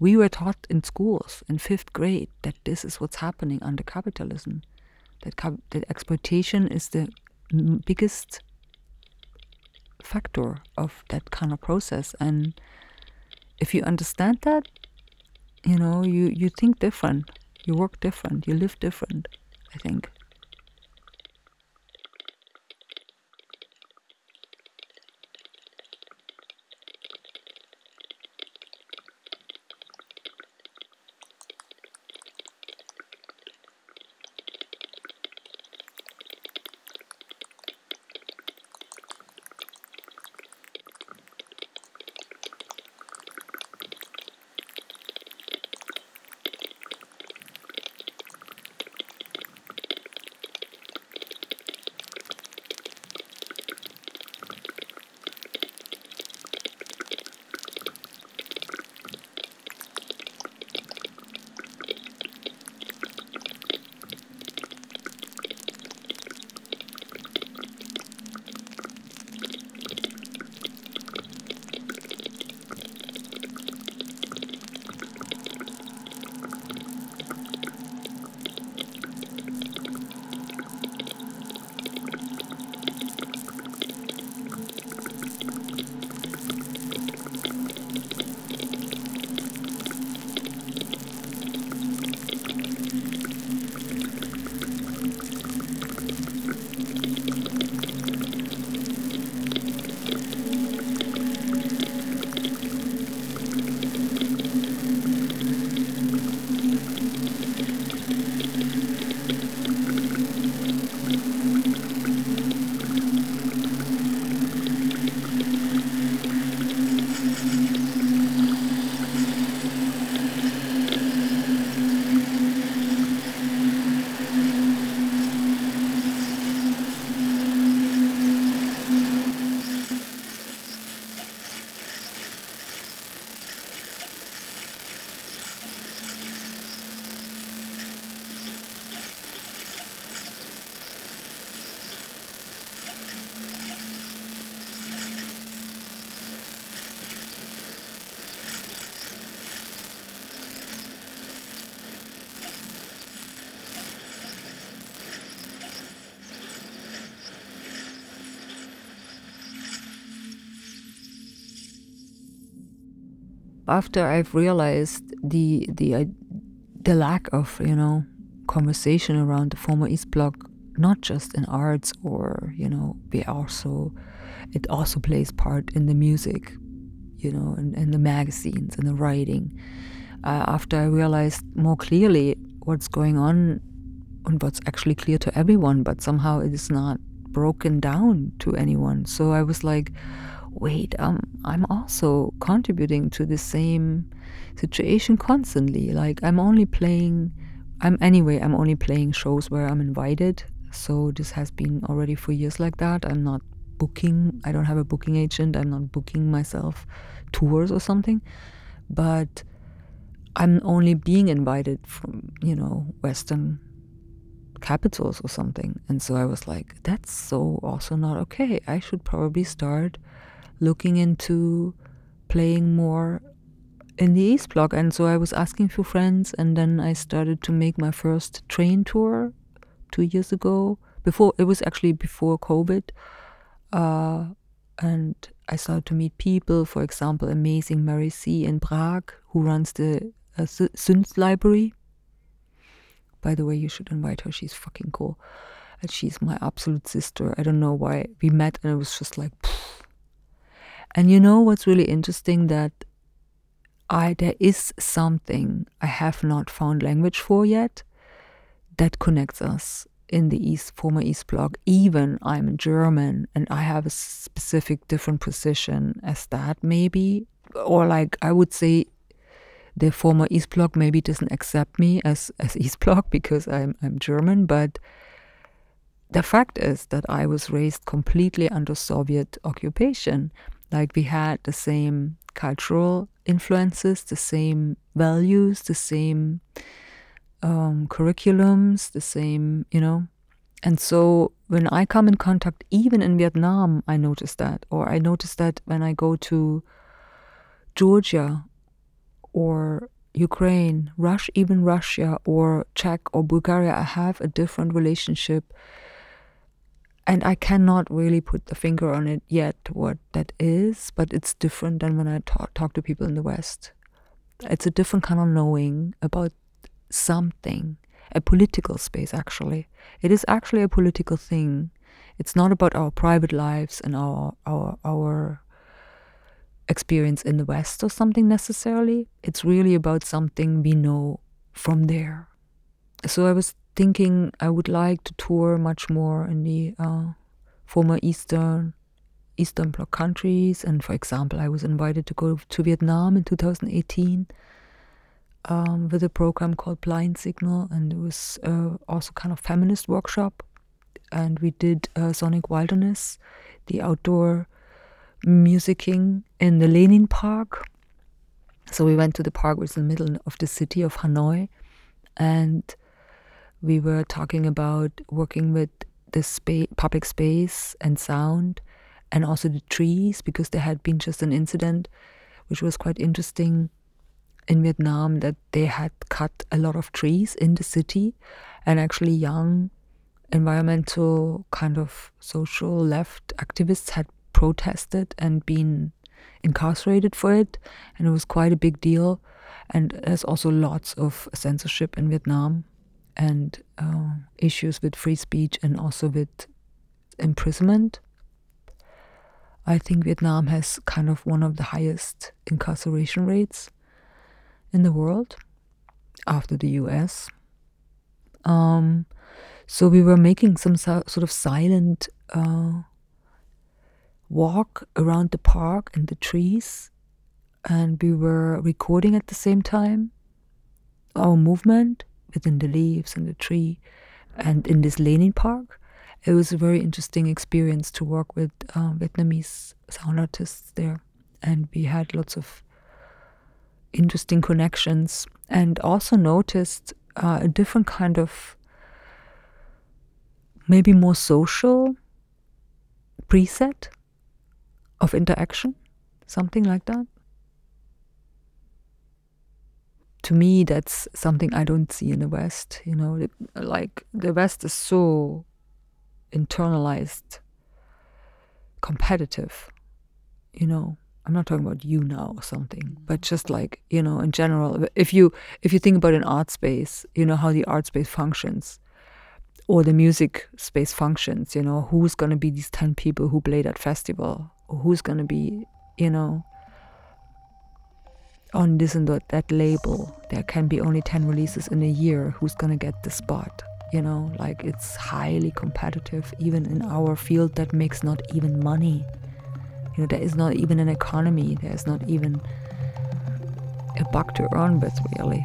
we were taught in schools in fifth grade that this is what's happening under capitalism. That, that exploitation is the biggest factor of that kind of process. And if you understand that you know you you think different. You work different. You live different i think after I've realized the the uh, the lack of you know conversation around the former East Bloc, not just in arts or you know, we also it also plays part in the music, you know, in, in the magazines and the writing. Uh, after I realized more clearly what's going on and what's actually clear to everyone, but somehow it is not broken down to anyone. So I was like, wait, um, I'm also contributing to the same situation constantly. Like I'm only playing, I'm anyway, I'm only playing shows where I'm invited. So this has been already for years like that. I'm not booking, I don't have a booking agent. I'm not booking myself tours or something. But I'm only being invited from, you know, Western capitals or something. And so I was like, that's so also not okay. I should probably start looking into playing more in the East Block. And so I was asking for friends, and then I started to make my first train tour two years ago. Before it was actually before COVID, uh, and I started to meet people. For example, amazing Mary C in Prague, who runs the uh, Synth Library. By the way, you should invite her. She's fucking cool, and she's my absolute sister. I don't know why we met, and it was just like. Pfft. And you know what's really interesting that I there is something I have not found language for yet that connects us in the East former East Bloc. Even I'm German and I have a specific different position as that maybe, or like I would say the former East Bloc maybe doesn't accept me as as <laughs> East Bloc because I'm I'm German, but the fact is that I was raised completely under Soviet occupation. Like we had the same cultural influences, the same values, the same um, curriculums, the same, you know. And so when I come in contact, even in Vietnam, I notice that. Or I notice that when I go to Georgia or Ukraine, Russia, even Russia or Czech or Bulgaria, I have a different relationship and I cannot really put the finger on it yet what that is, but it's different than when I talk, talk to people in the West. It's a different kind of knowing about something, a political space, actually. It is actually a political thing. It's not about our private lives and our, our, our experience in the West or something necessarily. It's really about something we know from there. So I was thinking I would like to tour much more in the uh, former Eastern Eastern Bloc countries. And for example, I was invited to go to Vietnam in 2018 um, with a program called Blind Signal, and it was uh, also kind of feminist workshop. And we did uh, Sonic Wilderness, the outdoor musicking in the Lenin Park. So we went to the park, which is in the middle of the city of Hanoi, and we were talking about working with the spa- public space and sound and also the trees because there had been just an incident which was quite interesting in Vietnam that they had cut a lot of trees in the city and actually young environmental kind of social left activists had protested and been incarcerated for it and it was quite a big deal and there's also lots of censorship in Vietnam and uh, issues with free speech and also with imprisonment. I think Vietnam has kind of one of the highest incarceration rates in the world after the US. Um, so we were making some so, sort of silent uh, walk around the park and the trees, and we were recording at the same time our movement within the leaves and the tree. And in this Lenin Park, it was a very interesting experience to work with uh, Vietnamese sound artists there. And we had lots of interesting connections and also noticed uh, a different kind of maybe more social preset of interaction, something like that. To me, that's something I don't see in the West. You know, like the West is so internalized, competitive. You know, I'm not talking about you now or something, mm-hmm. but just like you know, in general, if you if you think about an art space, you know how the art space functions, or the music space functions. You know, who's going to be these ten people who play that festival, or who's going to be, you know, on this and that, label. There can be only ten releases in a year. Who's to get the spot? You know, like it's highly competitive, even in our field that makes not even money you know, there is not even an economy. There's not even a buck to earn with, really.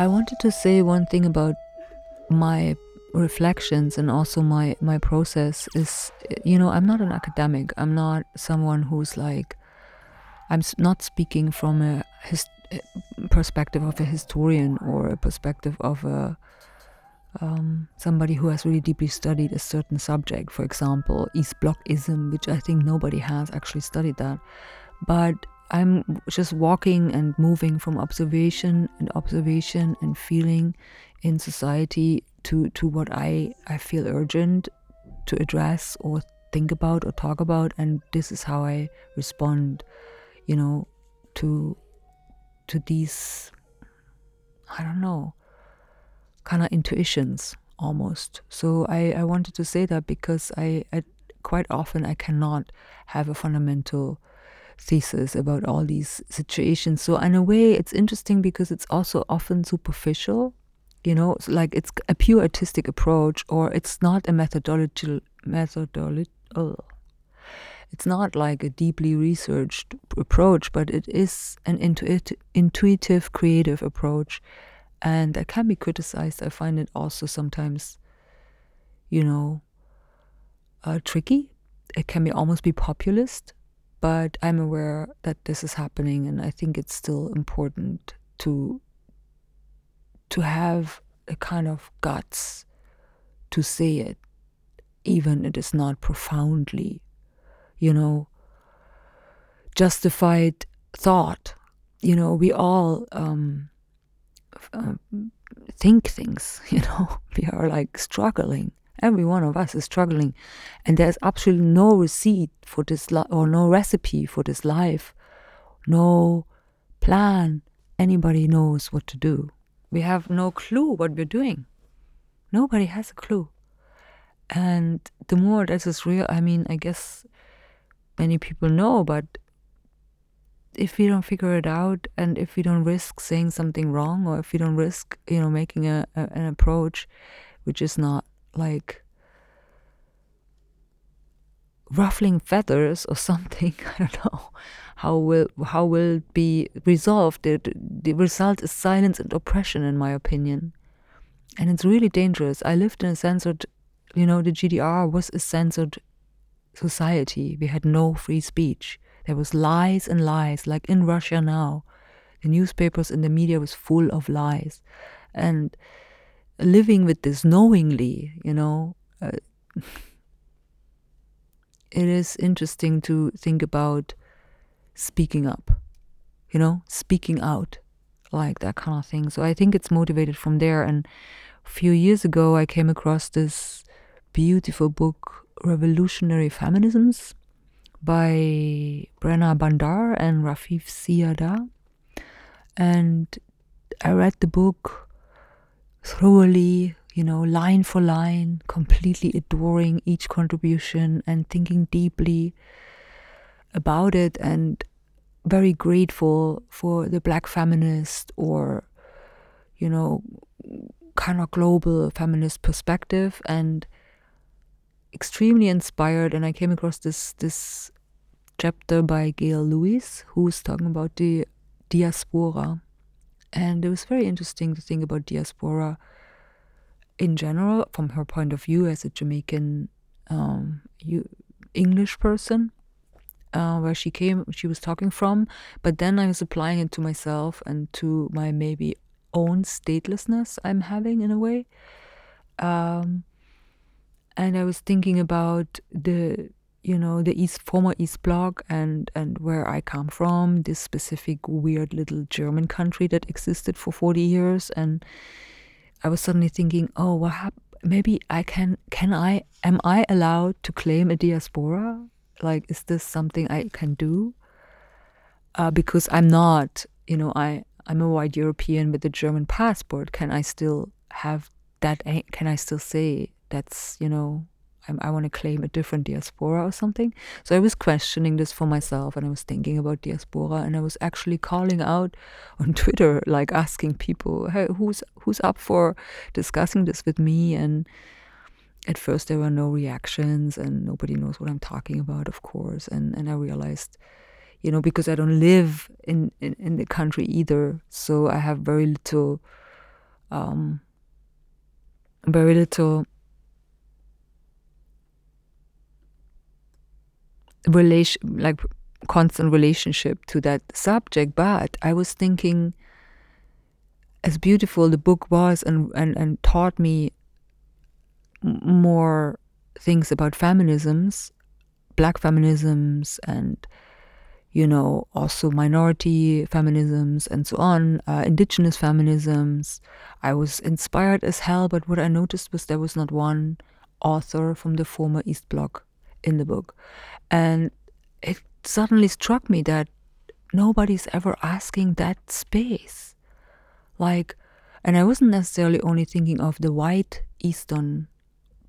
I wanted to say one thing about my reflections and also my my process is you know I'm not an academic. I'm not someone who's like I'm not speaking from a his, perspective of a historian or a perspective of a um, somebody who has really deeply studied a certain subject for example East Blockism which I think nobody has actually studied that. But I'm just walking and moving from observation and observation and feeling in society to, to what I, I feel urgent to address or think about or talk about and this is how I respond, you know, to to these I don't know kind of intuitions almost. So I, I wanted to say that because I, I quite often I cannot have a fundamental thesis about all these situations. So in a way, it's interesting because it's also often superficial. You know, it's like it's a pure artistic approach, or it's not a methodological methodology. Oh, it's not like a deeply researched approach, but it is an intuitive, intuitive, creative approach, and that can be criticized. I find it also sometimes, you know, uh, tricky. It can be almost be populist but I'm aware that this is happening, and I think it's still important to to have a kind of guts to say it, even it is not profoundly, you know, justified thought. You know, we all um, uh, think things. <laughs> You know, we are like struggling Every one of us is struggling, and there's absolutely no receipt for this li- or no recipe for this life, no plan. Anybody knows what to do. We have no clue what we're doing. Nobody has a clue. And the more this is real, I mean, I guess many people know, but if we don't figure it out and if we don't risk saying something wrong or if we don't risk, you know, making a, a an approach which is not like ruffling feathers or <laughs> something. I don't know how will how will be resolved. The, the result is silence and oppression, in my opinion, and it's really dangerous. I lived in a censored, you know, the GDR was a censored society. We had no free speech. There was lies and lies, like in Russia now. The newspapers and the media was full of lies, and living with this knowingly, you know, uh, it is interesting to think about speaking up, you know, speaking out, like that kind of thing. So I think it's motivated from there. And a few years ago, I came across this beautiful book, Revolutionary Feminisms, by Brenna Bhandar and Rafeef Ziadah. And I read the book thoroughly, you know, line for line, completely adoring each contribution and thinking deeply about it and very grateful for the black feminist or, you know, kind of global feminist perspective and extremely inspired. And I came across this this chapter by Gail Lewis who's talking about the diaspora and it was very interesting to think about diaspora in general from her point of view as a Jamaican um, English person uh, where she came she was talking from. But then I was applying it to myself and to my maybe own statelessness I'm having in a way. Um, and I was thinking about the you know the east former east bloc and and where i come from this specific weird little german country that existed for 40 years. And i was suddenly thinking oh what hap- maybe i can can i am i allowed to claim a diaspora? Like is this something i can do? Uh, because i'm not you know i i'm a white european with a german passport. Can i still have that can i still say that's you know I, I want to claim a different diaspora or something. So I was questioning this for myself and I was thinking about diaspora and I was actually calling out on <laughs> Twitter, like asking people, hey, who's who's up for discussing this with me? And at first there were no reactions and nobody knows what I'm talking about, of course. And and I realized, you know, because I don't live in, in, in the country either, so I have very little um very little relation like constant relationship to that subject but i was thinking as beautiful the book was and and, and taught me more things about feminisms black feminisms and you know also minority feminisms and so on uh, indigenous feminisms. I was inspired as hell but what i noticed was there was not one author from the former east bloc in the book. And it suddenly struck me that nobody's ever asking that space. Like, and I wasn't necessarily only thinking of the white Eastern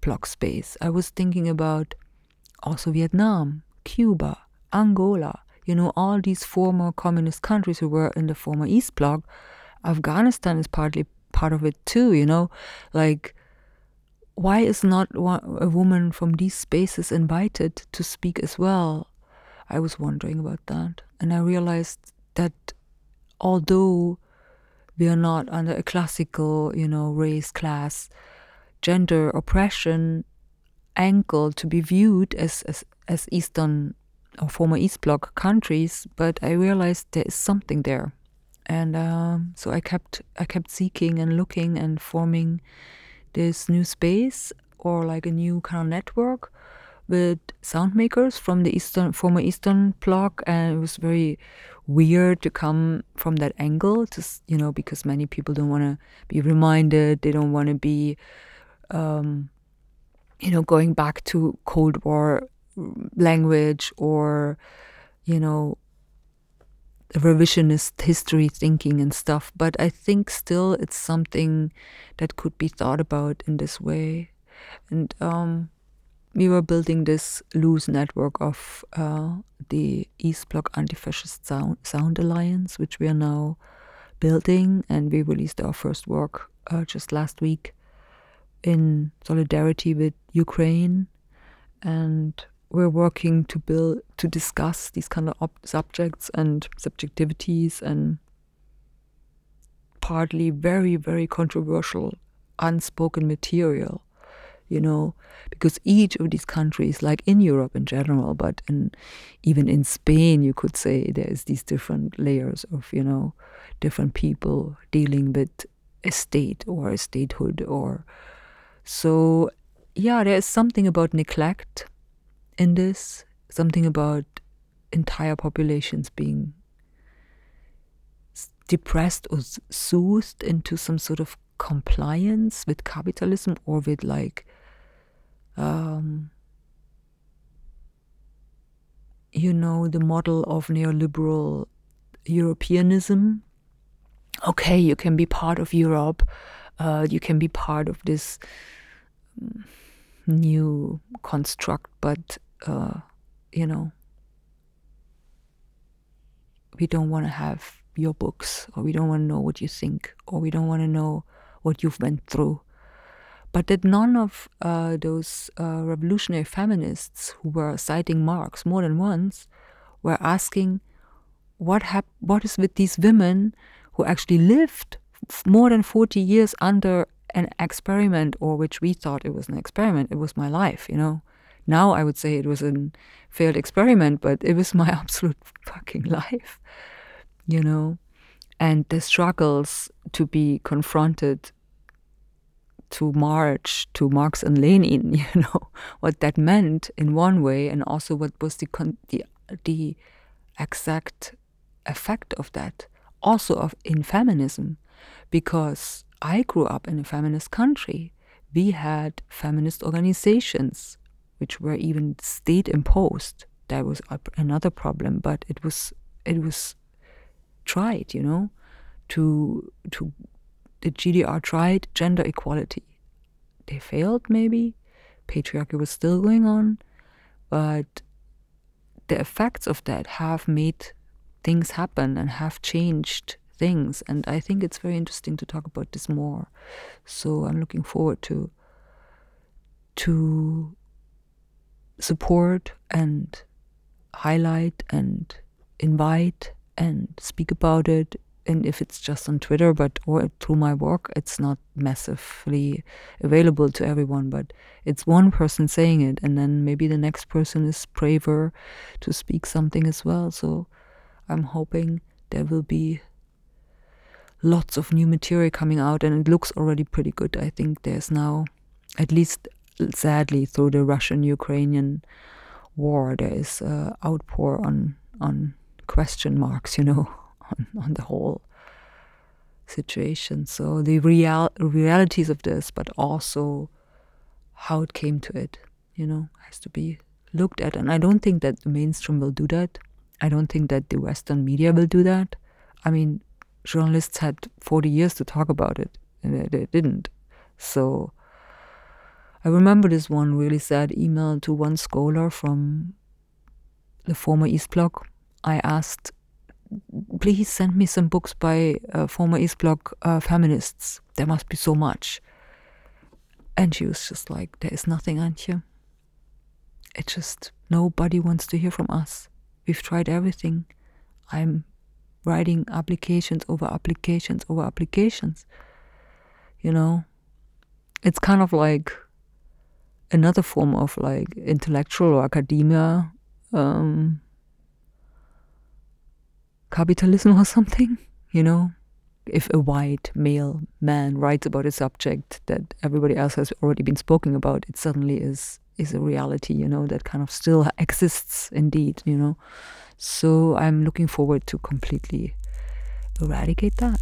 bloc space. I was thinking about also Vietnam, Cuba, Angola, you know, all these former communist countries who were in the former East Bloc. Afghanistan is partly part of it too, you know, like why is not a woman from these spaces invited to speak as well? I was wondering about that. And I realized that although we are not under a classical, you know, race, class, gender oppression angle to be viewed as, as, as Eastern or former East Bloc countries, but I realized there is something there. And um, so I kept I kept seeking and looking and forming this new space or like a new kind of network with sound makers from the eastern former eastern bloc and it was very weird to come from that angle just you know because many people don't want to be reminded they don't want to be um, you know going back to cold war language or you know revisionist history thinking and stuff, but I think still it's something that could be thought about in this way. And um, we were building this loose network of uh, the East Bloc Anti-Fascist Sound, Sound Alliance, which we are now building, and we released our first work uh, just last week in solidarity with Ukraine and we're working to build to discuss these kind of subjects and subjectivities and partly very very controversial unspoken material you know because each of these countries like in europe in general but in even in spain you could say there's these different layers of you know different people dealing with a state or a statehood or so yeah there's something about neglect in this, something about entire populations being depressed or soothed into some sort of compliance with capitalism or with like um, you know the model of neoliberal europeanism? Okay you can be part of europe uh, you can be part of this um, new construct, but uh, you know, we don't want to have your books, or we don't want to know what you think, or we don't want to know what you've went through. But that none of uh, those uh, revolutionary feminists who were citing Marx more than once were asking what hap- what is with these women who actually lived more than 40 years under an experiment or which we thought it was an experiment it was my life you know now i would say it was a failed experiment but it was <laughs> my absolute fucking life you know? And the struggles to be confronted to march to Marx and Lenin, <laughs> you know, what that meant in one way, and also what was the con- the the exact effect of that, also of in feminism, because I grew up in a feminist country. We had feminist organizations, which were even state imposed. That was another problem, but it was it was tried, you know, to to the GDR tried gender equality. They failed, maybe. Patriarchy was still going on, but the effects of that have made things happen and have changed things. And I think it's very interesting to talk about this more. So I'm looking forward to to support and highlight and invite and speak about it and if it's just on Twitter, but or through my work, it's not massively available to everyone. But it's one person saying it, and then maybe the next person is braver to speak something as well. So I'm hoping there will be lots of new material coming out, and it looks already pretty good. I think there's now, at least sadly, through the Russian-Ukrainian war, there is uh, outpour on on question marks, you know <laughs> on, on the whole situation. So the real realities of this, but also how it came to it, you know, has to be looked at. And I don't think that the mainstream will do that. I don't think that the Western media will do that. I mean, journalists had 40 years to talk about it, and they, they didn't. So I remember this one really sad email to one scholar from the former East Bloc. I asked please send me some books by uh, former East Bloc uh, feminists. There must be so much. And she was just like, there is nothing, Antye. It just, nobody wants to hear from us. We've tried everything. I'm writing applications over applications over applications. You know, it's kind of like another form of like intellectual or academia um, capitalism or something, you know? If a white male man writes about a subject that everybody else has already been spoken about, it suddenly is is a reality, you know, that kind of still exists indeed, you know. So I'm looking forward to completely eradicate that.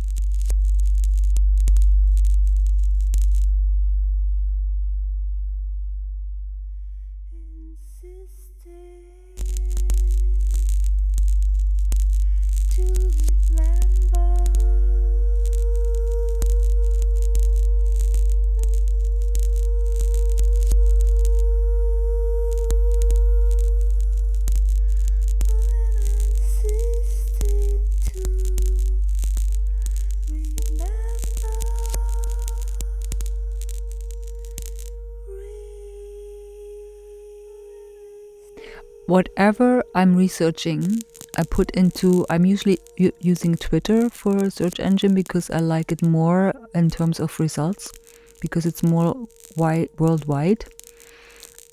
Whatever I'm researching, I put into. I'm usually using Twitter for a search engine because I like it more in terms of results because it's more wide worldwide.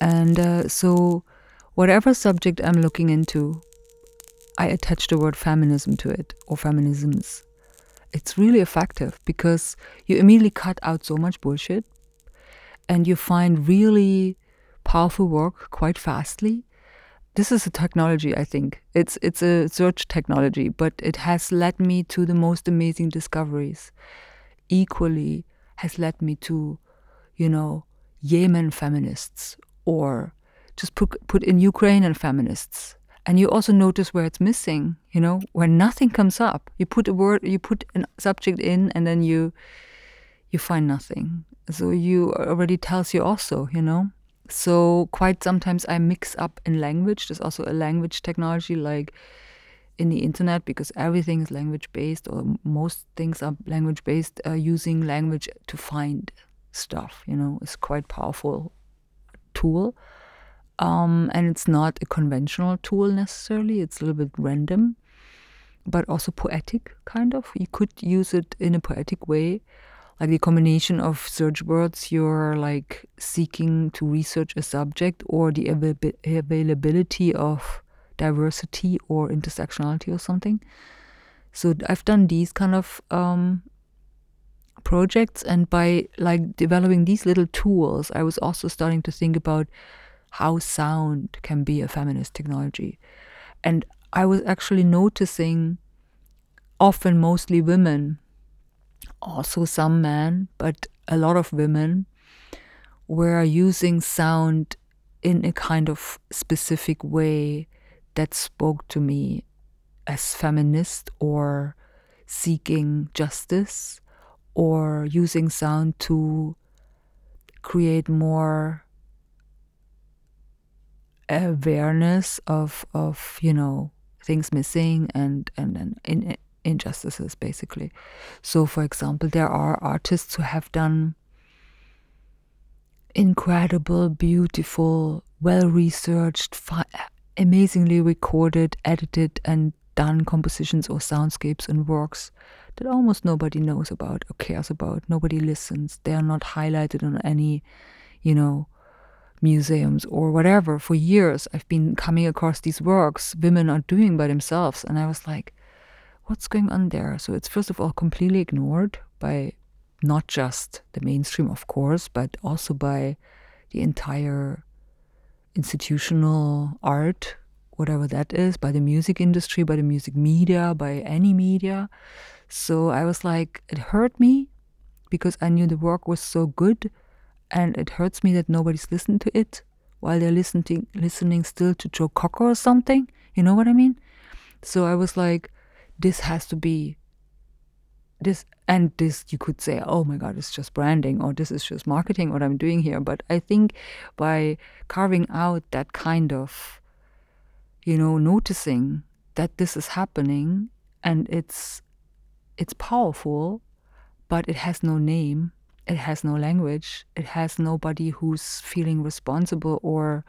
And uh, so, whatever subject I'm looking into, I attach the word feminism to it or feminisms. It's really effective because you immediately cut out so much bullshit and you find really powerful work quite fastly this is a technology i think it's it's a search technology but it has led me to the most amazing discoveries equally has led me to you know yemen feminists or just put put in ukrainian feminists and you also notice where it's missing you know where nothing comes up you put a word you put a subject in and then you you find nothing. So you already tells you also, you know. So quite sometimes I mix up in language. There's also a language technology like in the internet because everything is language based or most things are language based. Uh, using language to find stuff, you know, is quite powerful tool. Um, and it's not a conventional tool necessarily. It's a little bit random, but also poetic, kind of. You could use it in a poetic way like the combination of search words you're like seeking to research a subject or the av- availability of diversity or intersectionality or something. So i've done these kind of um, projects and by like developing these little tools i was also starting to think about how sound can be a feminist technology. And i was actually noticing often mostly women also some men, but a lot of women were using sound in a kind of specific way that spoke to me as feminist or seeking justice or using sound to create more awareness of of you know things missing and and, and in injustices, basically. So, for example, there are artists who have done incredible, beautiful, well researched, fi- amazingly recorded, edited, and done compositions or soundscapes and works that almost nobody knows about or cares about. Nobody listens. They are not highlighted on any, you know, museums or whatever. For years, I've been coming across these works women are doing by themselves. And I was like, what's going on there? So it's first of all completely ignored by not just the mainstream, of course, but also by the entire institutional art, whatever that is, by the music industry, by the music media, by any media. So I was like, it hurt me because I knew the work was so good, and it hurts me that nobody's listened to it while they're listening listening still to Joe Cocker or something. You know what I mean? So I was like, this has to be this and this you could say oh my god it's just branding or this is just marketing what i'm doing here. But i think by carving out that kind of you know noticing that this is happening and it's it's powerful but it has no name it has no language it has nobody who's feeling responsible or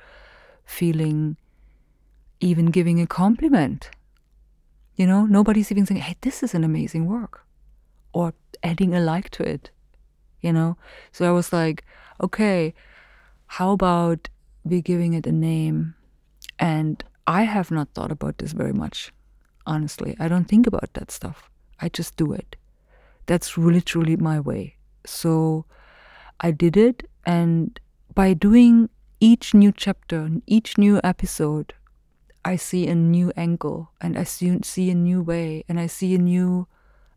feeling even giving a compliment you know, nobody's even saying, hey, this is an amazing work or adding a like to it, you know? So I was like, okay, how about we giving it a name? And I have not thought about this very much, honestly. I don't think about that stuff. I just do it. That's really, truly my way. So I did it. And by doing each new chapter, each new episode, I see a new angle and I see, see a new way and I see a new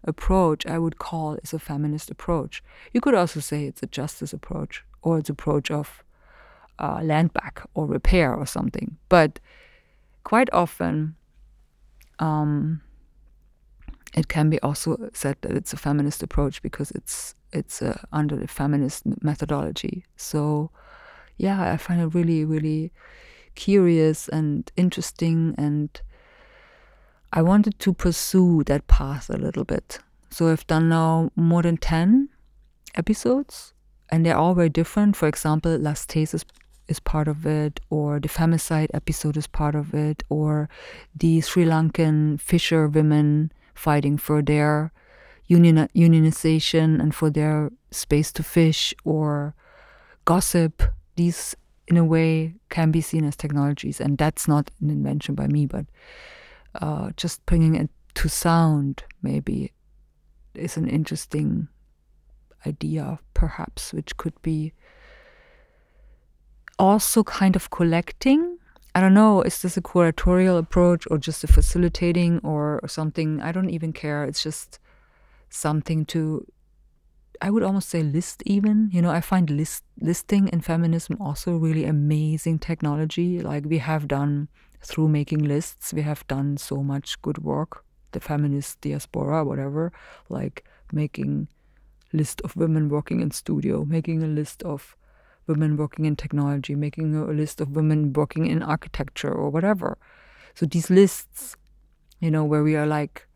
approach I would call is a feminist approach. You could also say it's a justice approach or it's approach of uh, land back or repair or something. But quite often, um, it can be also said that it's a feminist approach because it's it's uh, under the feminist methodology. So, yeah, I find it really, really curious and interesting and I wanted to pursue that path a little bit. So I've done now more than 10 episodes and they're all very different. For example, Last Taste is, is part of it, or the femicide episode is part of it, or the Sri Lankan fisher women fighting for their union, unionization and for their space to fish, or gossip. These in a way can be seen as technologies and that's not an invention by me but uh, just bringing it to sound maybe is an interesting idea perhaps which could be also kind of collecting. I don't know is this a curatorial approach or just a facilitating or, or something? I don't even care. It's just something to I would almost say list even. You know, I find list listing in feminism also really amazing technology. Like we have done through making lists, we have done so much good work. The feminist diaspora, whatever, like making list of women working in studio, making a list of women working in technology, making a list of women working in architecture or whatever. So these lists, you know, where we are like,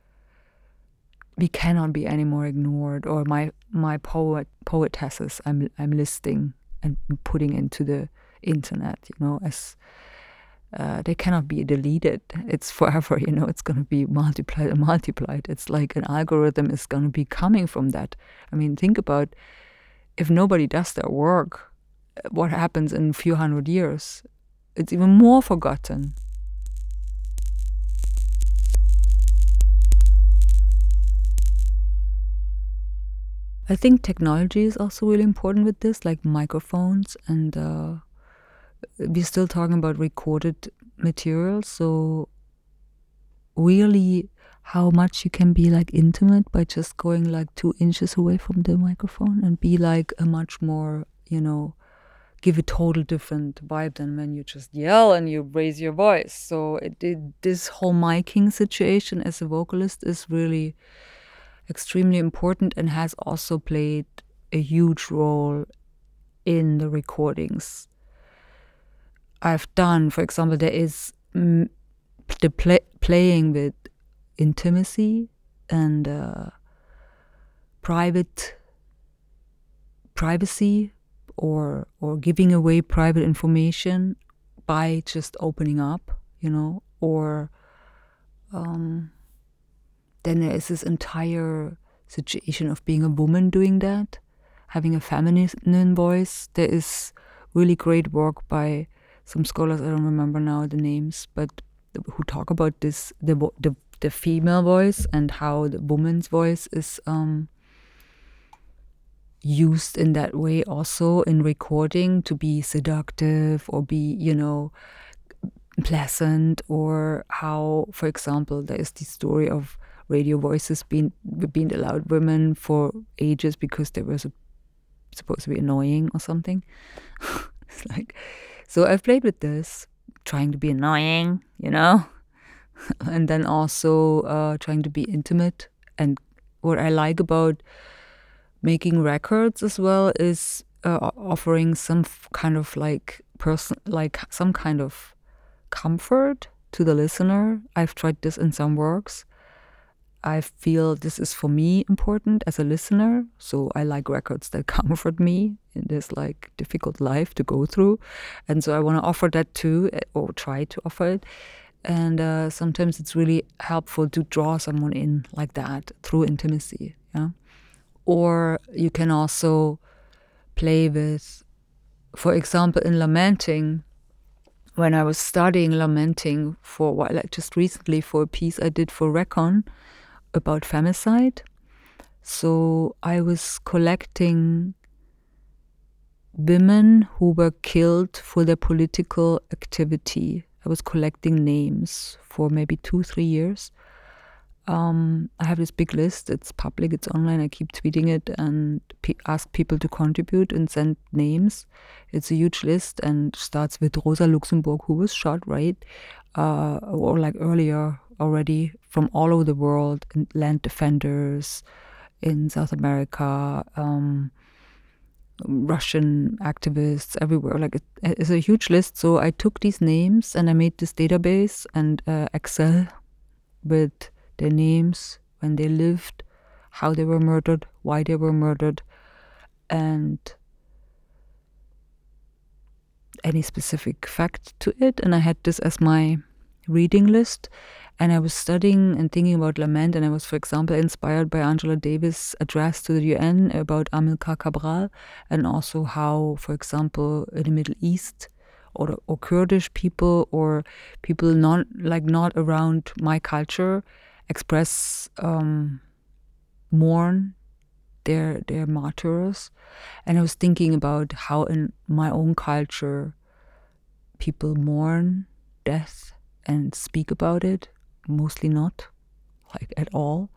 we cannot be any more ignored. Or my my poet poetesses, I'm I'm listing and putting into the internet, you know, as uh, they cannot be deleted. It's forever, you know, it's going to be multiplied and multiplied. It's like an algorithm is going to be coming from that. I mean, think about if nobody does their work, what happens in a few hundred years? It's even more forgotten. I think technology is also really important with this, like microphones, and uh, we're still talking about recorded material. So, really, how much you can be like intimate by just going like two inches away from the microphone and be like a much more, you know, give a total different vibe than when you just yell and you raise your voice. So, it, it this whole miking situation as a vocalist is really extremely important and has also played a huge role in the recordings I've done. For example, there is the play, playing with intimacy and uh, private privacy or or giving away private information by just opening up, you know, or um, then there is this entire situation of being a woman doing that, having a feminine voice. There is really great work by some scholars. I don't remember now the names, but who talk about this the the the female voice and how the woman's voice is um, used in that way also in recording to be seductive or be you know pleasant or how for example there is the story of radio voices being being allowed women for ages because they were supposed to be annoying or something. <laughs> it's like, so I've played with this, trying to be annoying, you know, <laughs> and then also uh, trying to be intimate. And what I like about making records as well is uh, offering some kind of like person, like some kind of comfort to the listener. I've tried this in some works I feel this is for me important as a listener. So I like records that <laughs> comfort me in this like difficult life to go through. And so I want to offer that too, eh, or try to offer it. And uh, sometimes it's really helpful to draw someone in like that through intimacy. Yeah. Or you can also play with, for example, in lamenting, when I was studying lamenting for while, like just recently for a piece I did for Recon, about femicide. So I was collecting women who were killed for their political activity. I was collecting names for maybe two, three years. Um, I have this big list. It's public. It's online. I keep tweeting it and pe- ask people to contribute and send names. It's a huge list and starts with Rosa Luxemburg, who was shot right, uh, or like earlier already from all over the world, land defenders in South America, um, Russian activists everywhere. Like it, it's a huge list. So I took these names and I made this database and uh, Excel with their names, when they lived, how they were murdered, why they were murdered, and any specific fact to it. And I had this as my reading list. And I was studying and thinking about lament, and I was, for example, inspired by Angela Davis' address to the UN about Amilcar Cabral, and also how, for example, in the Middle East, or, or Kurdish people, or people not like not around my culture, express um, mourn their their martyrs, and I was thinking about how in my own culture people mourn death and speak about it mostly not, like at all,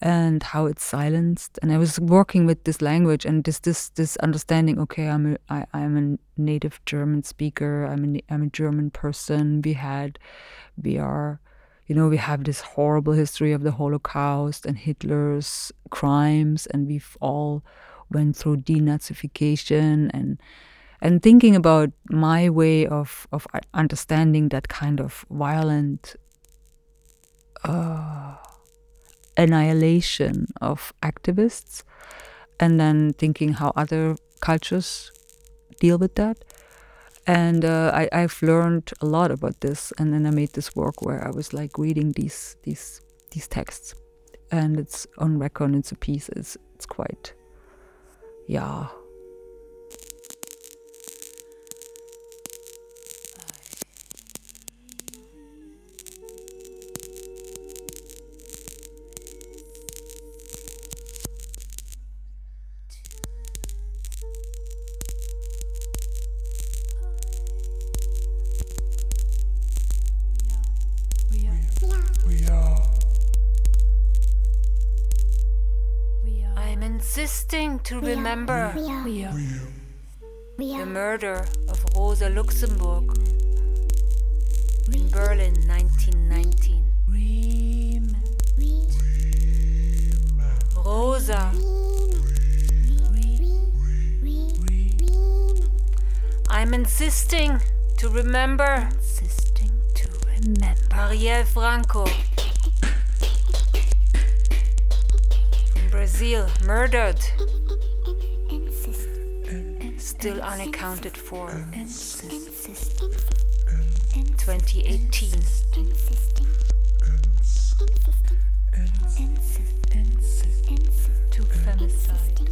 and how it's silenced. And I was working with this language and this this this understanding. Okay, I'm a I, I'm a native German speaker. I'm a I'm a German person. We had, we are, you know, we have this horrible history of the Holocaust and Hitler's crimes, and we've all went through denazification and and thinking about my way of of understanding that kind of violent uh, annihilation of activists, and then thinking how other cultures deal with that and uh, I, I've learned a lot about this. And then I made this work where I was like reading these these these texts, and it's on record. It's a piece. It's it's quite, yeah, murder of Rosa Luxemburg in Berlin 1919. Rosa. I'm insisting to remember. Insisting to remember. Marielle Franco. In Brazil murdered. Still unaccounted for. 2018. To femicide.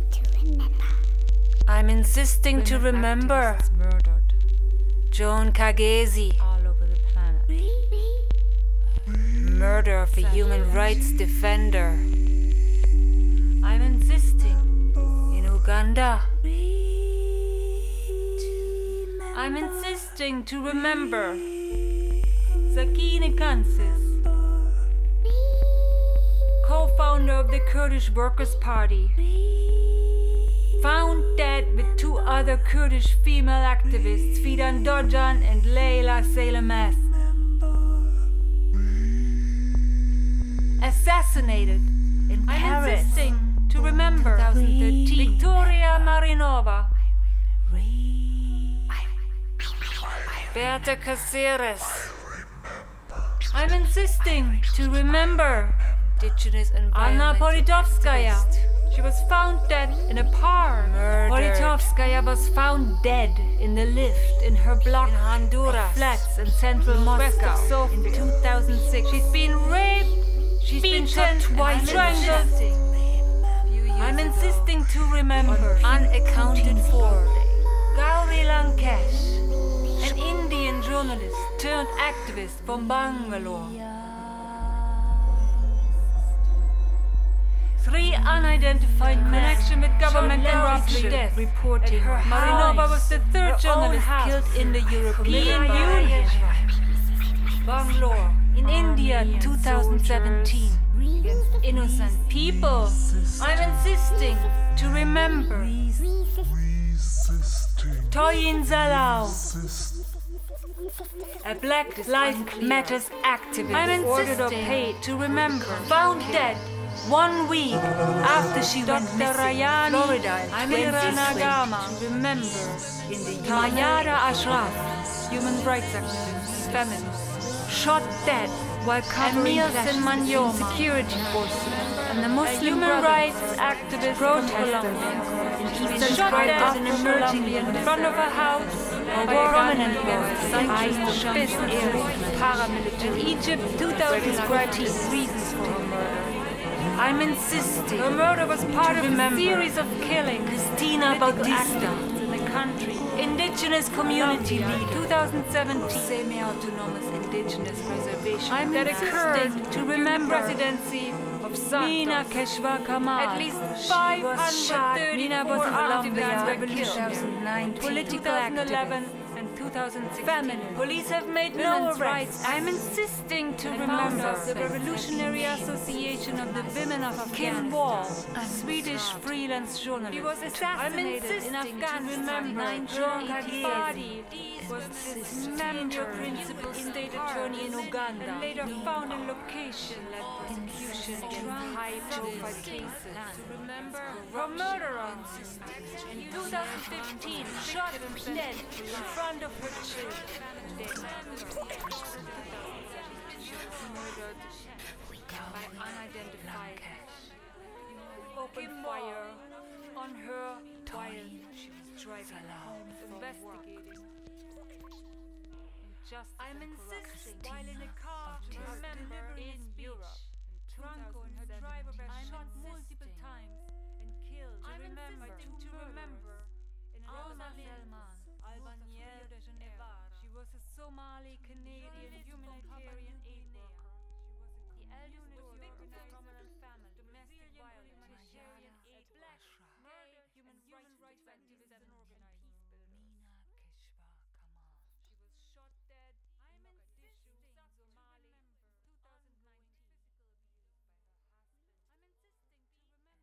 I'm insisting to remember. Murdered. Joan Kagezi. All over the planet. Murder of a human rights defender. I'm insisting in Uganda. I'm insisting to remember Sakine Cansız, co founder of the Kurdish Workers' Party, found dead with two other Kurdish female activists, Fidan Doğan and Leyla Şaylemez. Assassinated in I'm Paris. insisting to remember 2013. Victoria Marinova. Berta Cáceres. I'm insisting to remember Indigenous Anna Politkovskaya. She was found dead in a park. Murdered. Politkovskaya was found dead in the lift in her block In Honduras. flats in central Moscow in in 2006. She's been raped, she's been shot beaten, twice, strangled. I'm insisting to remember Unaccounted for. Gauri Lankesh, an Indian journalist turned activist from Bangalore. Three unidentified men connection with government corruption. death Reporting her Marinova was the third journalist killed in the European Union. Bangalore, in India, 2017. Innocent people. I'm insisting to remember Toyin Salau, a Black Lives Matters activist. I'm ordered or paid to remember. Found dead one week after she went Dr. missing. Rayani Florida, Amira 2020. Nagama. Remember in the Mayada Ashraf, human rights activist, feminist, shot dead while covering clashes between security forces and the Muslim human rights activist protesters in Eastern Eastern shot dead as an in front of a house A by war a prominent against against the sanctions sanctions Shams area. area paramilitary in Egypt 2014 reasons for her murder. I'm insisting. Her murder was part of a series of killings. Christina Bautista in the country. Indigenous community leader. 2017. Semi-autonomous indigenous reservation I'm that occurred to remember presidency of Meena Keshwar Kamal. At least 534 Meena was in Afghan Colombia were killed. 2019. Political 2011 and 2016. Feminine. Police have made no arrests. rights. I'm insisting to And remember the Revolutionary Association of the Women of Afghanistan. Kim Wall, a Swedish freelance journalist. He was I'm in Afghanistan remember in Jean 1988. Kagezi was dismembered principal state attorney in Uganda and later found in location-led prosecution in high-profile cases. Remember her murderer in 2015 shot dead in front of her children. By unidentified open fire on her while she was driving home investigating. Injustice I'm insisting while in a car to remember in Europe. Franco and her driver were shot multiple times and killed. To remember, to remember. In Rosa Selman, Albaniel de Geneva. She was a Somali Canadian humanitarian aid worker. She was a the eldest was victim of prominent family, domestic violence, humanitarian aid, black, murder, human rights activist and organizer. She was shot dead. I'm insisting. Somali, 2019. I'm insisting to remember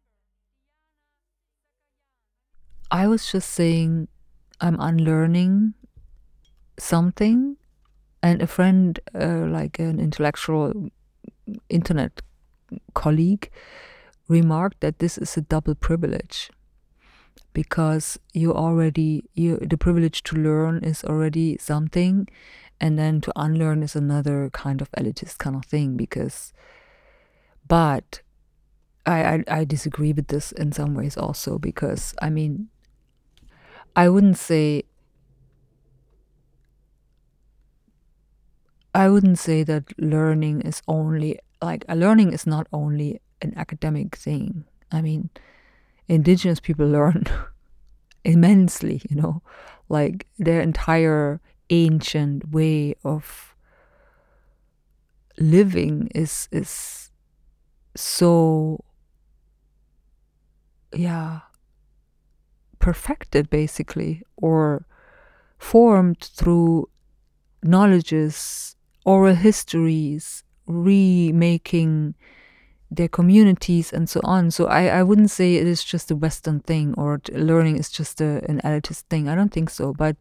Diana Zakayan. I was just saying I'm unlearning something, and a friend, uh, like an intellectual internet colleague, remarked that this is a double privilege because you already you the privilege to learn is already something and then to unlearn is another kind of elitist kind of thing because but I, I I disagree with this in some ways also because I mean I wouldn't say I wouldn't say that learning is only like learning is not only an academic thing. I mean, indigenous people <laughs> learn immensely, you know, like their entire ancient way of living is is so yeah perfected basically or formed through knowledges oral histories remaking their communities and so on. So i, I wouldn't say it is just a western thing or learning is just a, an elitist thing. I don't think so but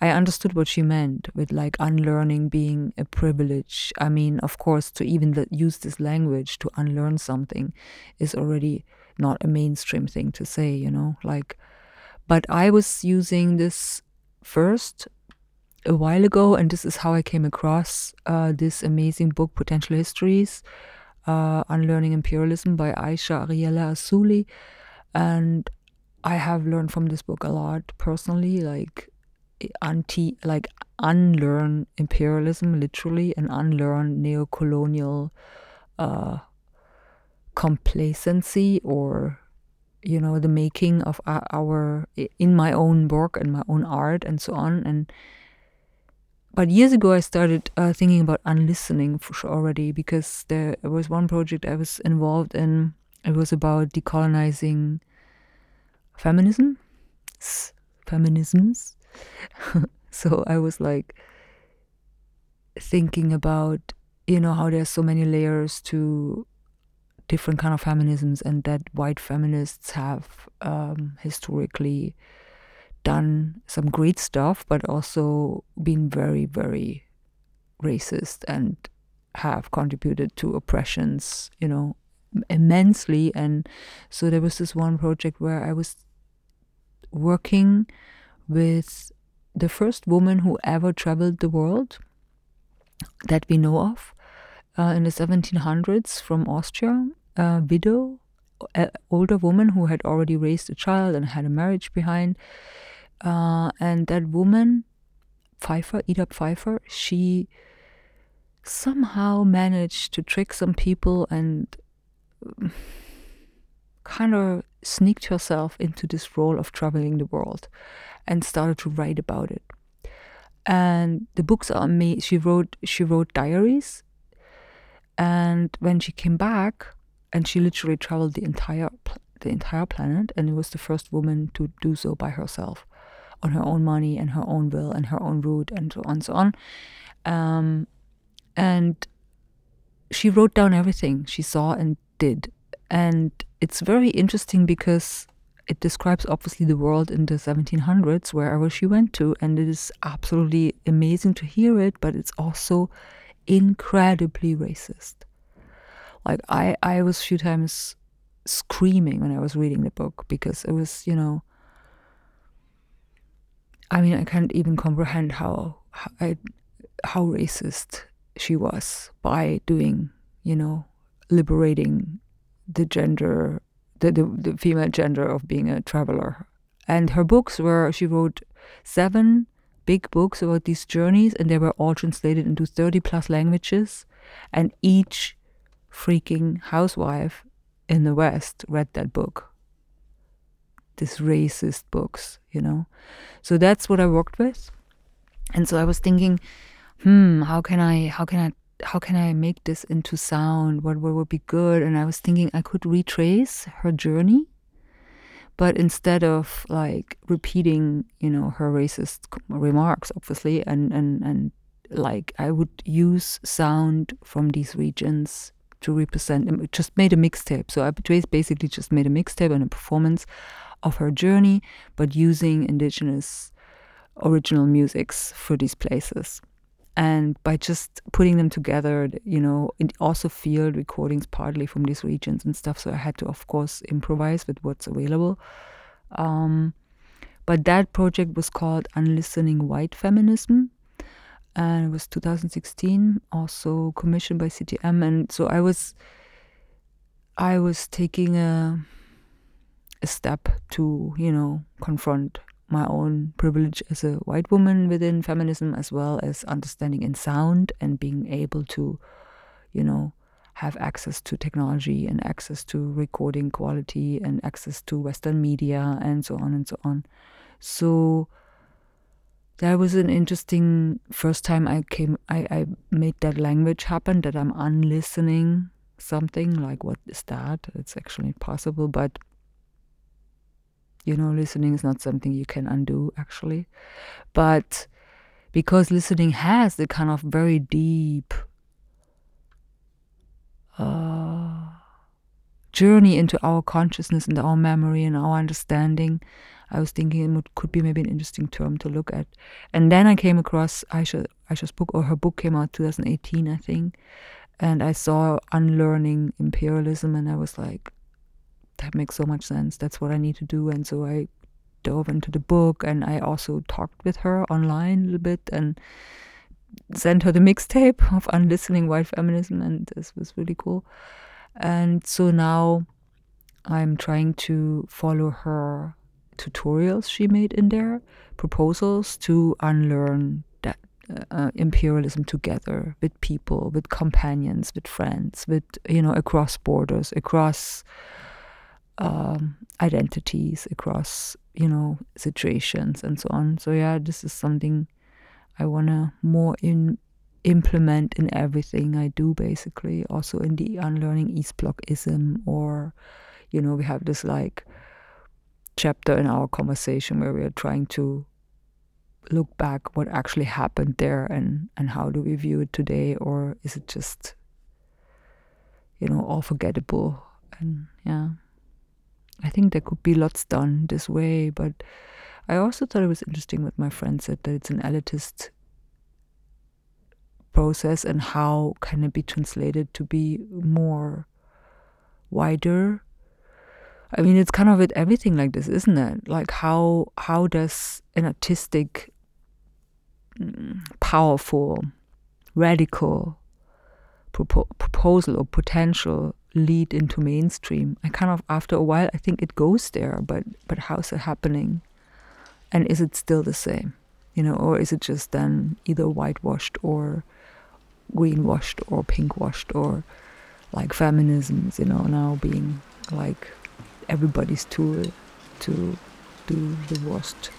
i understood what she meant with like unlearning being a privilege. I mean of course to even the, use this language to unlearn something is already not a mainstream thing to say you know like but i was using this first a while ago, and this is how I came across uh, this amazing book, Potential Histories, uh, Unlearning Imperialism by Aisha Ariella Azoulay. And I have learned from this book a lot personally, like anti, like unlearn imperialism, literally, and unlearn neo-colonial uh, complacency or you know the making of our, our in my own work and my own art and so on and but years ago i started uh, thinking about unlistening for sure already because there was one project i was involved in. It was about decolonizing feminism feminisms. <laughs> So i was like thinking about you know how there's so many layers to different kind of feminisms and that white feminists have um, historically done some great stuff but also been very very racist and have contributed to oppressions you know immensely. And so there was this one project where i was working with the first woman who ever traveled the world that we know of uh, in the 1700s from austria a widow, older woman who had already raised a child and had a marriage behind. Uh, and that woman, Pfeiffer, Edith Pfeiffer, she somehow managed to trick some people and um, kind of sneaked herself into this role of traveling the world and started to write about it. And the books are amazing. She wrote she wrote diaries, and when she came back, and she literally traveled the entire the entire planet and was the first woman to do so by herself on her own money and her own will and her own route and so on and so on. Um, and she wrote down everything she saw and did. And it's very interesting because it describes obviously the world in the 1700s, wherever she went to. And it is absolutely amazing to hear it, but it's also incredibly racist. Like, I, I was a few times screaming when I was reading the book because it was, you know, I mean, I can't even comprehend how how, I, how racist she was by doing, you know, liberating the gender, the, the, the female gender of being a traveler. And her books were, she wrote seven big books about these journeys, and they were all translated into 30 plus languages. And each freaking housewife in the West read that book. These racist books, you know. So that's what I worked with. And so I was thinking, hmm, how can I how can I how can I make this into sound? What, what would be good? And I was thinking I could retrace her journey, but instead of like repeating, you know, her racist remarks, obviously, and and and like I would use sound from these regions to represent. Just made a mixtape, so I basically just made a mixtape and a performance of her journey, but using indigenous original musics for these places. And by just putting them together you know also field recordings partly from these regions and stuff. So i had to of course improvise with what's available. Um, but that project was called unlistening white feminism and it was 2016 also commissioned by ctm and so i was i was taking a a step to you know confront my own privilege as a white woman within feminism, as well as understanding in sound and being able to, you know, have access to technology and access to recording quality and access to Western media and so on and so on. So that was an interesting first time I came I, I made that language happen that I'm unlistening something like what is that? It's actually possible, but you know, listening is not something you can undo, actually. But because listening has the kind of very deep uh, journey into our consciousness and our memory and our understanding, I was thinking it could be maybe an interesting term to look at. And then I came across Aisha, Aisha's book, or her book came out 2018, I think. And I saw Unlearning Imperialism, and I was like, that makes so much sense. That's what I need to do. And so I dove into the book and I also talked with her online a little bit and sent her the mixtape of Unlistening White Feminism. And this was really cool. And so now I'm trying to follow her tutorials she made in there, proposals to unlearn that uh, imperialism together with people, with companions, with friends, with, you know, across borders, across um, identities across you know situations and so on. So yeah this is something i want to more in implement in everything i do basically. Also in the unlearning east blockism or you know we have this like chapter in our conversation where we are trying to look back what actually happened there and and how do we view it today or is it just you know all forgettable and yeah I think there could be lots done this way, but I also thought it was interesting what my friend said that it's an elitist process and how can it be translated to be more wider. I mean, it's kind of with everything like this, isn't it? Like how how does an artistic, mm, powerful, radical propo- proposal or potential lead into mainstream. I kind of after a while I think it goes there, but but how's it happening? And is it still the same? You know, or is it just then either whitewashed or greenwashed or pinkwashed or like feminism, you know, now being like everybody's tool to do the worst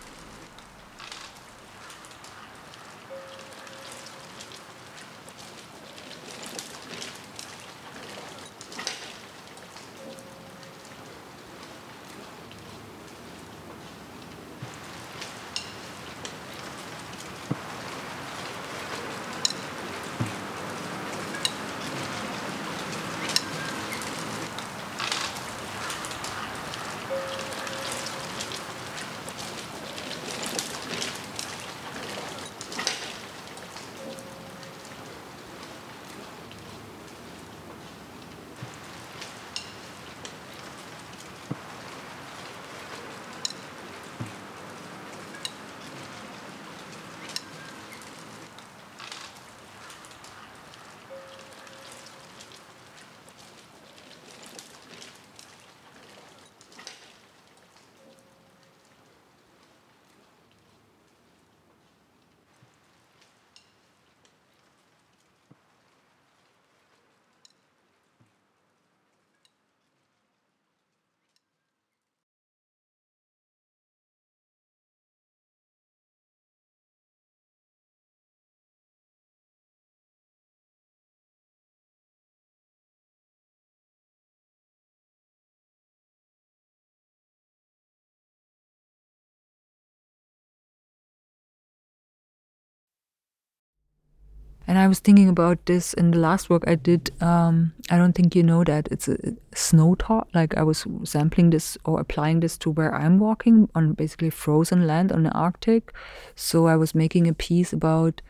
And I was thinking about this in the last work I did. Um, I don't think you know that it's a, a snow talk. Like I was sampling this or applying this to where I'm walking on basically frozen land on the Arctic. So I was making a piece about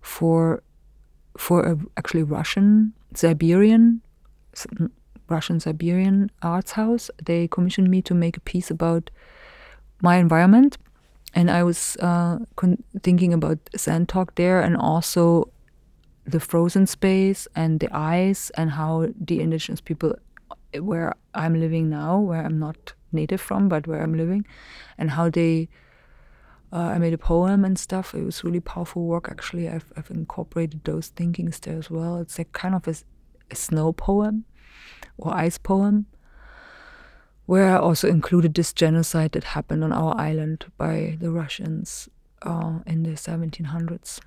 for for a actually Russian Siberian Russian Siberian arts house. They commissioned me to make a piece about my environment and I was uh, con- thinking about Sandtalk there, and also the frozen space and the ice, and how the indigenous people, where I'm living now, where I'm not native from, but where I'm living, and how they. Uh, I made a poem and stuff. It was really powerful work. Actually, I've I've incorporated those thinkings there as well. It's like kind of a, a snow poem or ice poem where I also included this genocide that happened on our island by the Russians uh, in the 1700s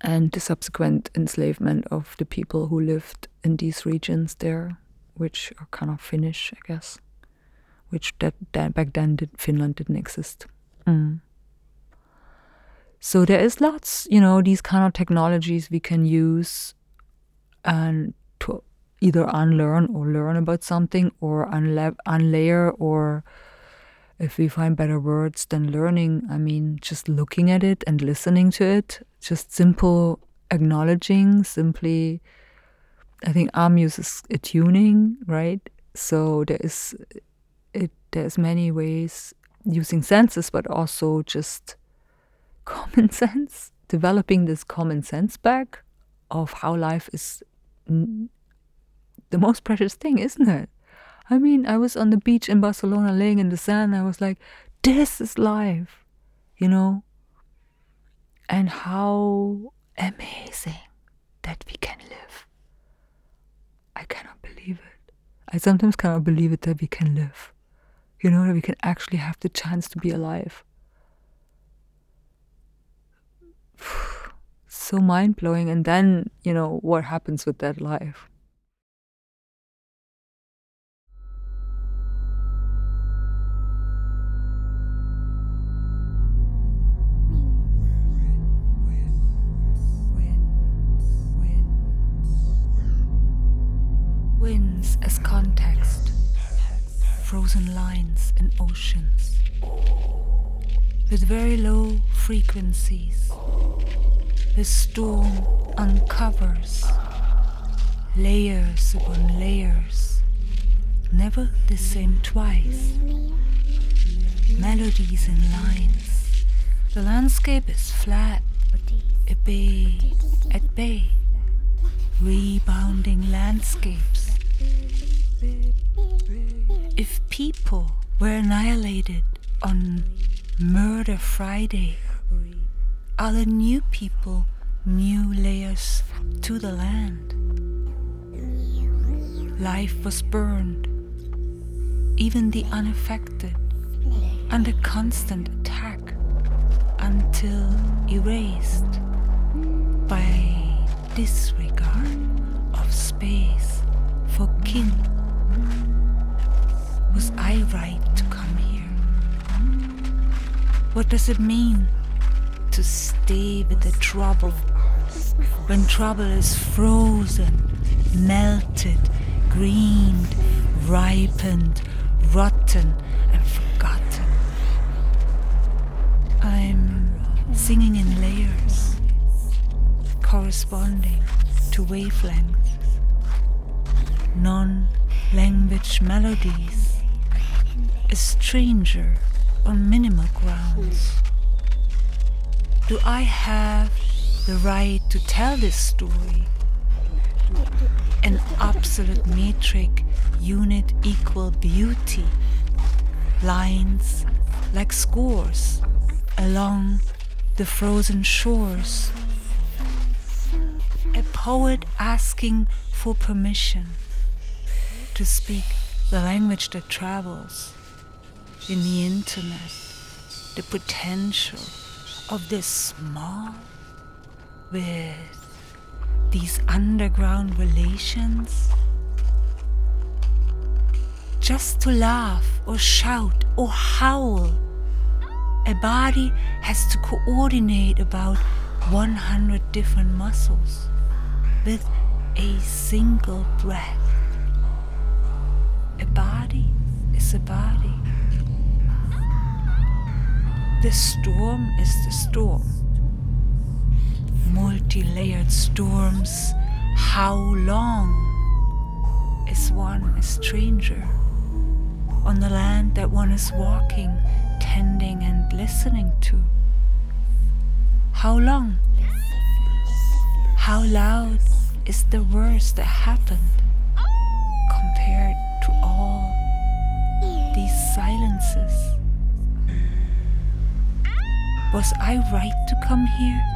and the subsequent enslavement of the people who lived in these regions there, which are kind of Finnish, I guess, which that, that back then did, Finland didn't exist. Mm. So there is lots, you know, these kind of technologies we can use and to either unlearn or learn about something or unla- unlayer or if we find better words than learning i mean just looking at it and listening to it just simple acknowledging simply i think am uses attuning right? So there is it there's many ways using senses but also just <laughs> common sense developing this common sense back of how life is the most precious thing, isn't it? I mean, I was on the beach in Barcelona laying in the sand. I was like, this is life, you know? And how amazing that we can live. I cannot believe it. I sometimes cannot believe it that we can live. You know, that we can actually have the chance to be alive. <sighs> so mind blowing. And then, you know, what happens with that life? Winds as context, frozen lines in oceans, with very low frequencies. The storm uncovers layers upon layers, never the same twice. Melodies in lines. The landscape is flat, at bay, at bay, rebounding landscapes if people were annihilated on Murder Friday, are the new people new layers to the land? Life was burned, even the unaffected, under constant attack until erased by disregard of space for kin. Right to come here? What does it mean to stay with the trouble when trouble is frozen, melted, greened, ripened, rotten, and forgotten? I'm singing in layers, corresponding to wavelengths, non language melodies a stranger on minimal grounds. Do I have the right to tell this story? An absolute metric unit equal beauty, lines like scores along the frozen shores. A poet asking for permission to speak the language that travels in the internet the potential of this small with these underground relations? Just to laugh or shout or howl, a body has to coordinate about 100 different muscles with a single breath. A body is a body. The storm is the storm. Multi layered storms. How long is one a stranger on the land that one is walking, tending, and listening to? How long? How loud is the worst that happened compared to all these silences? Was I right to come here?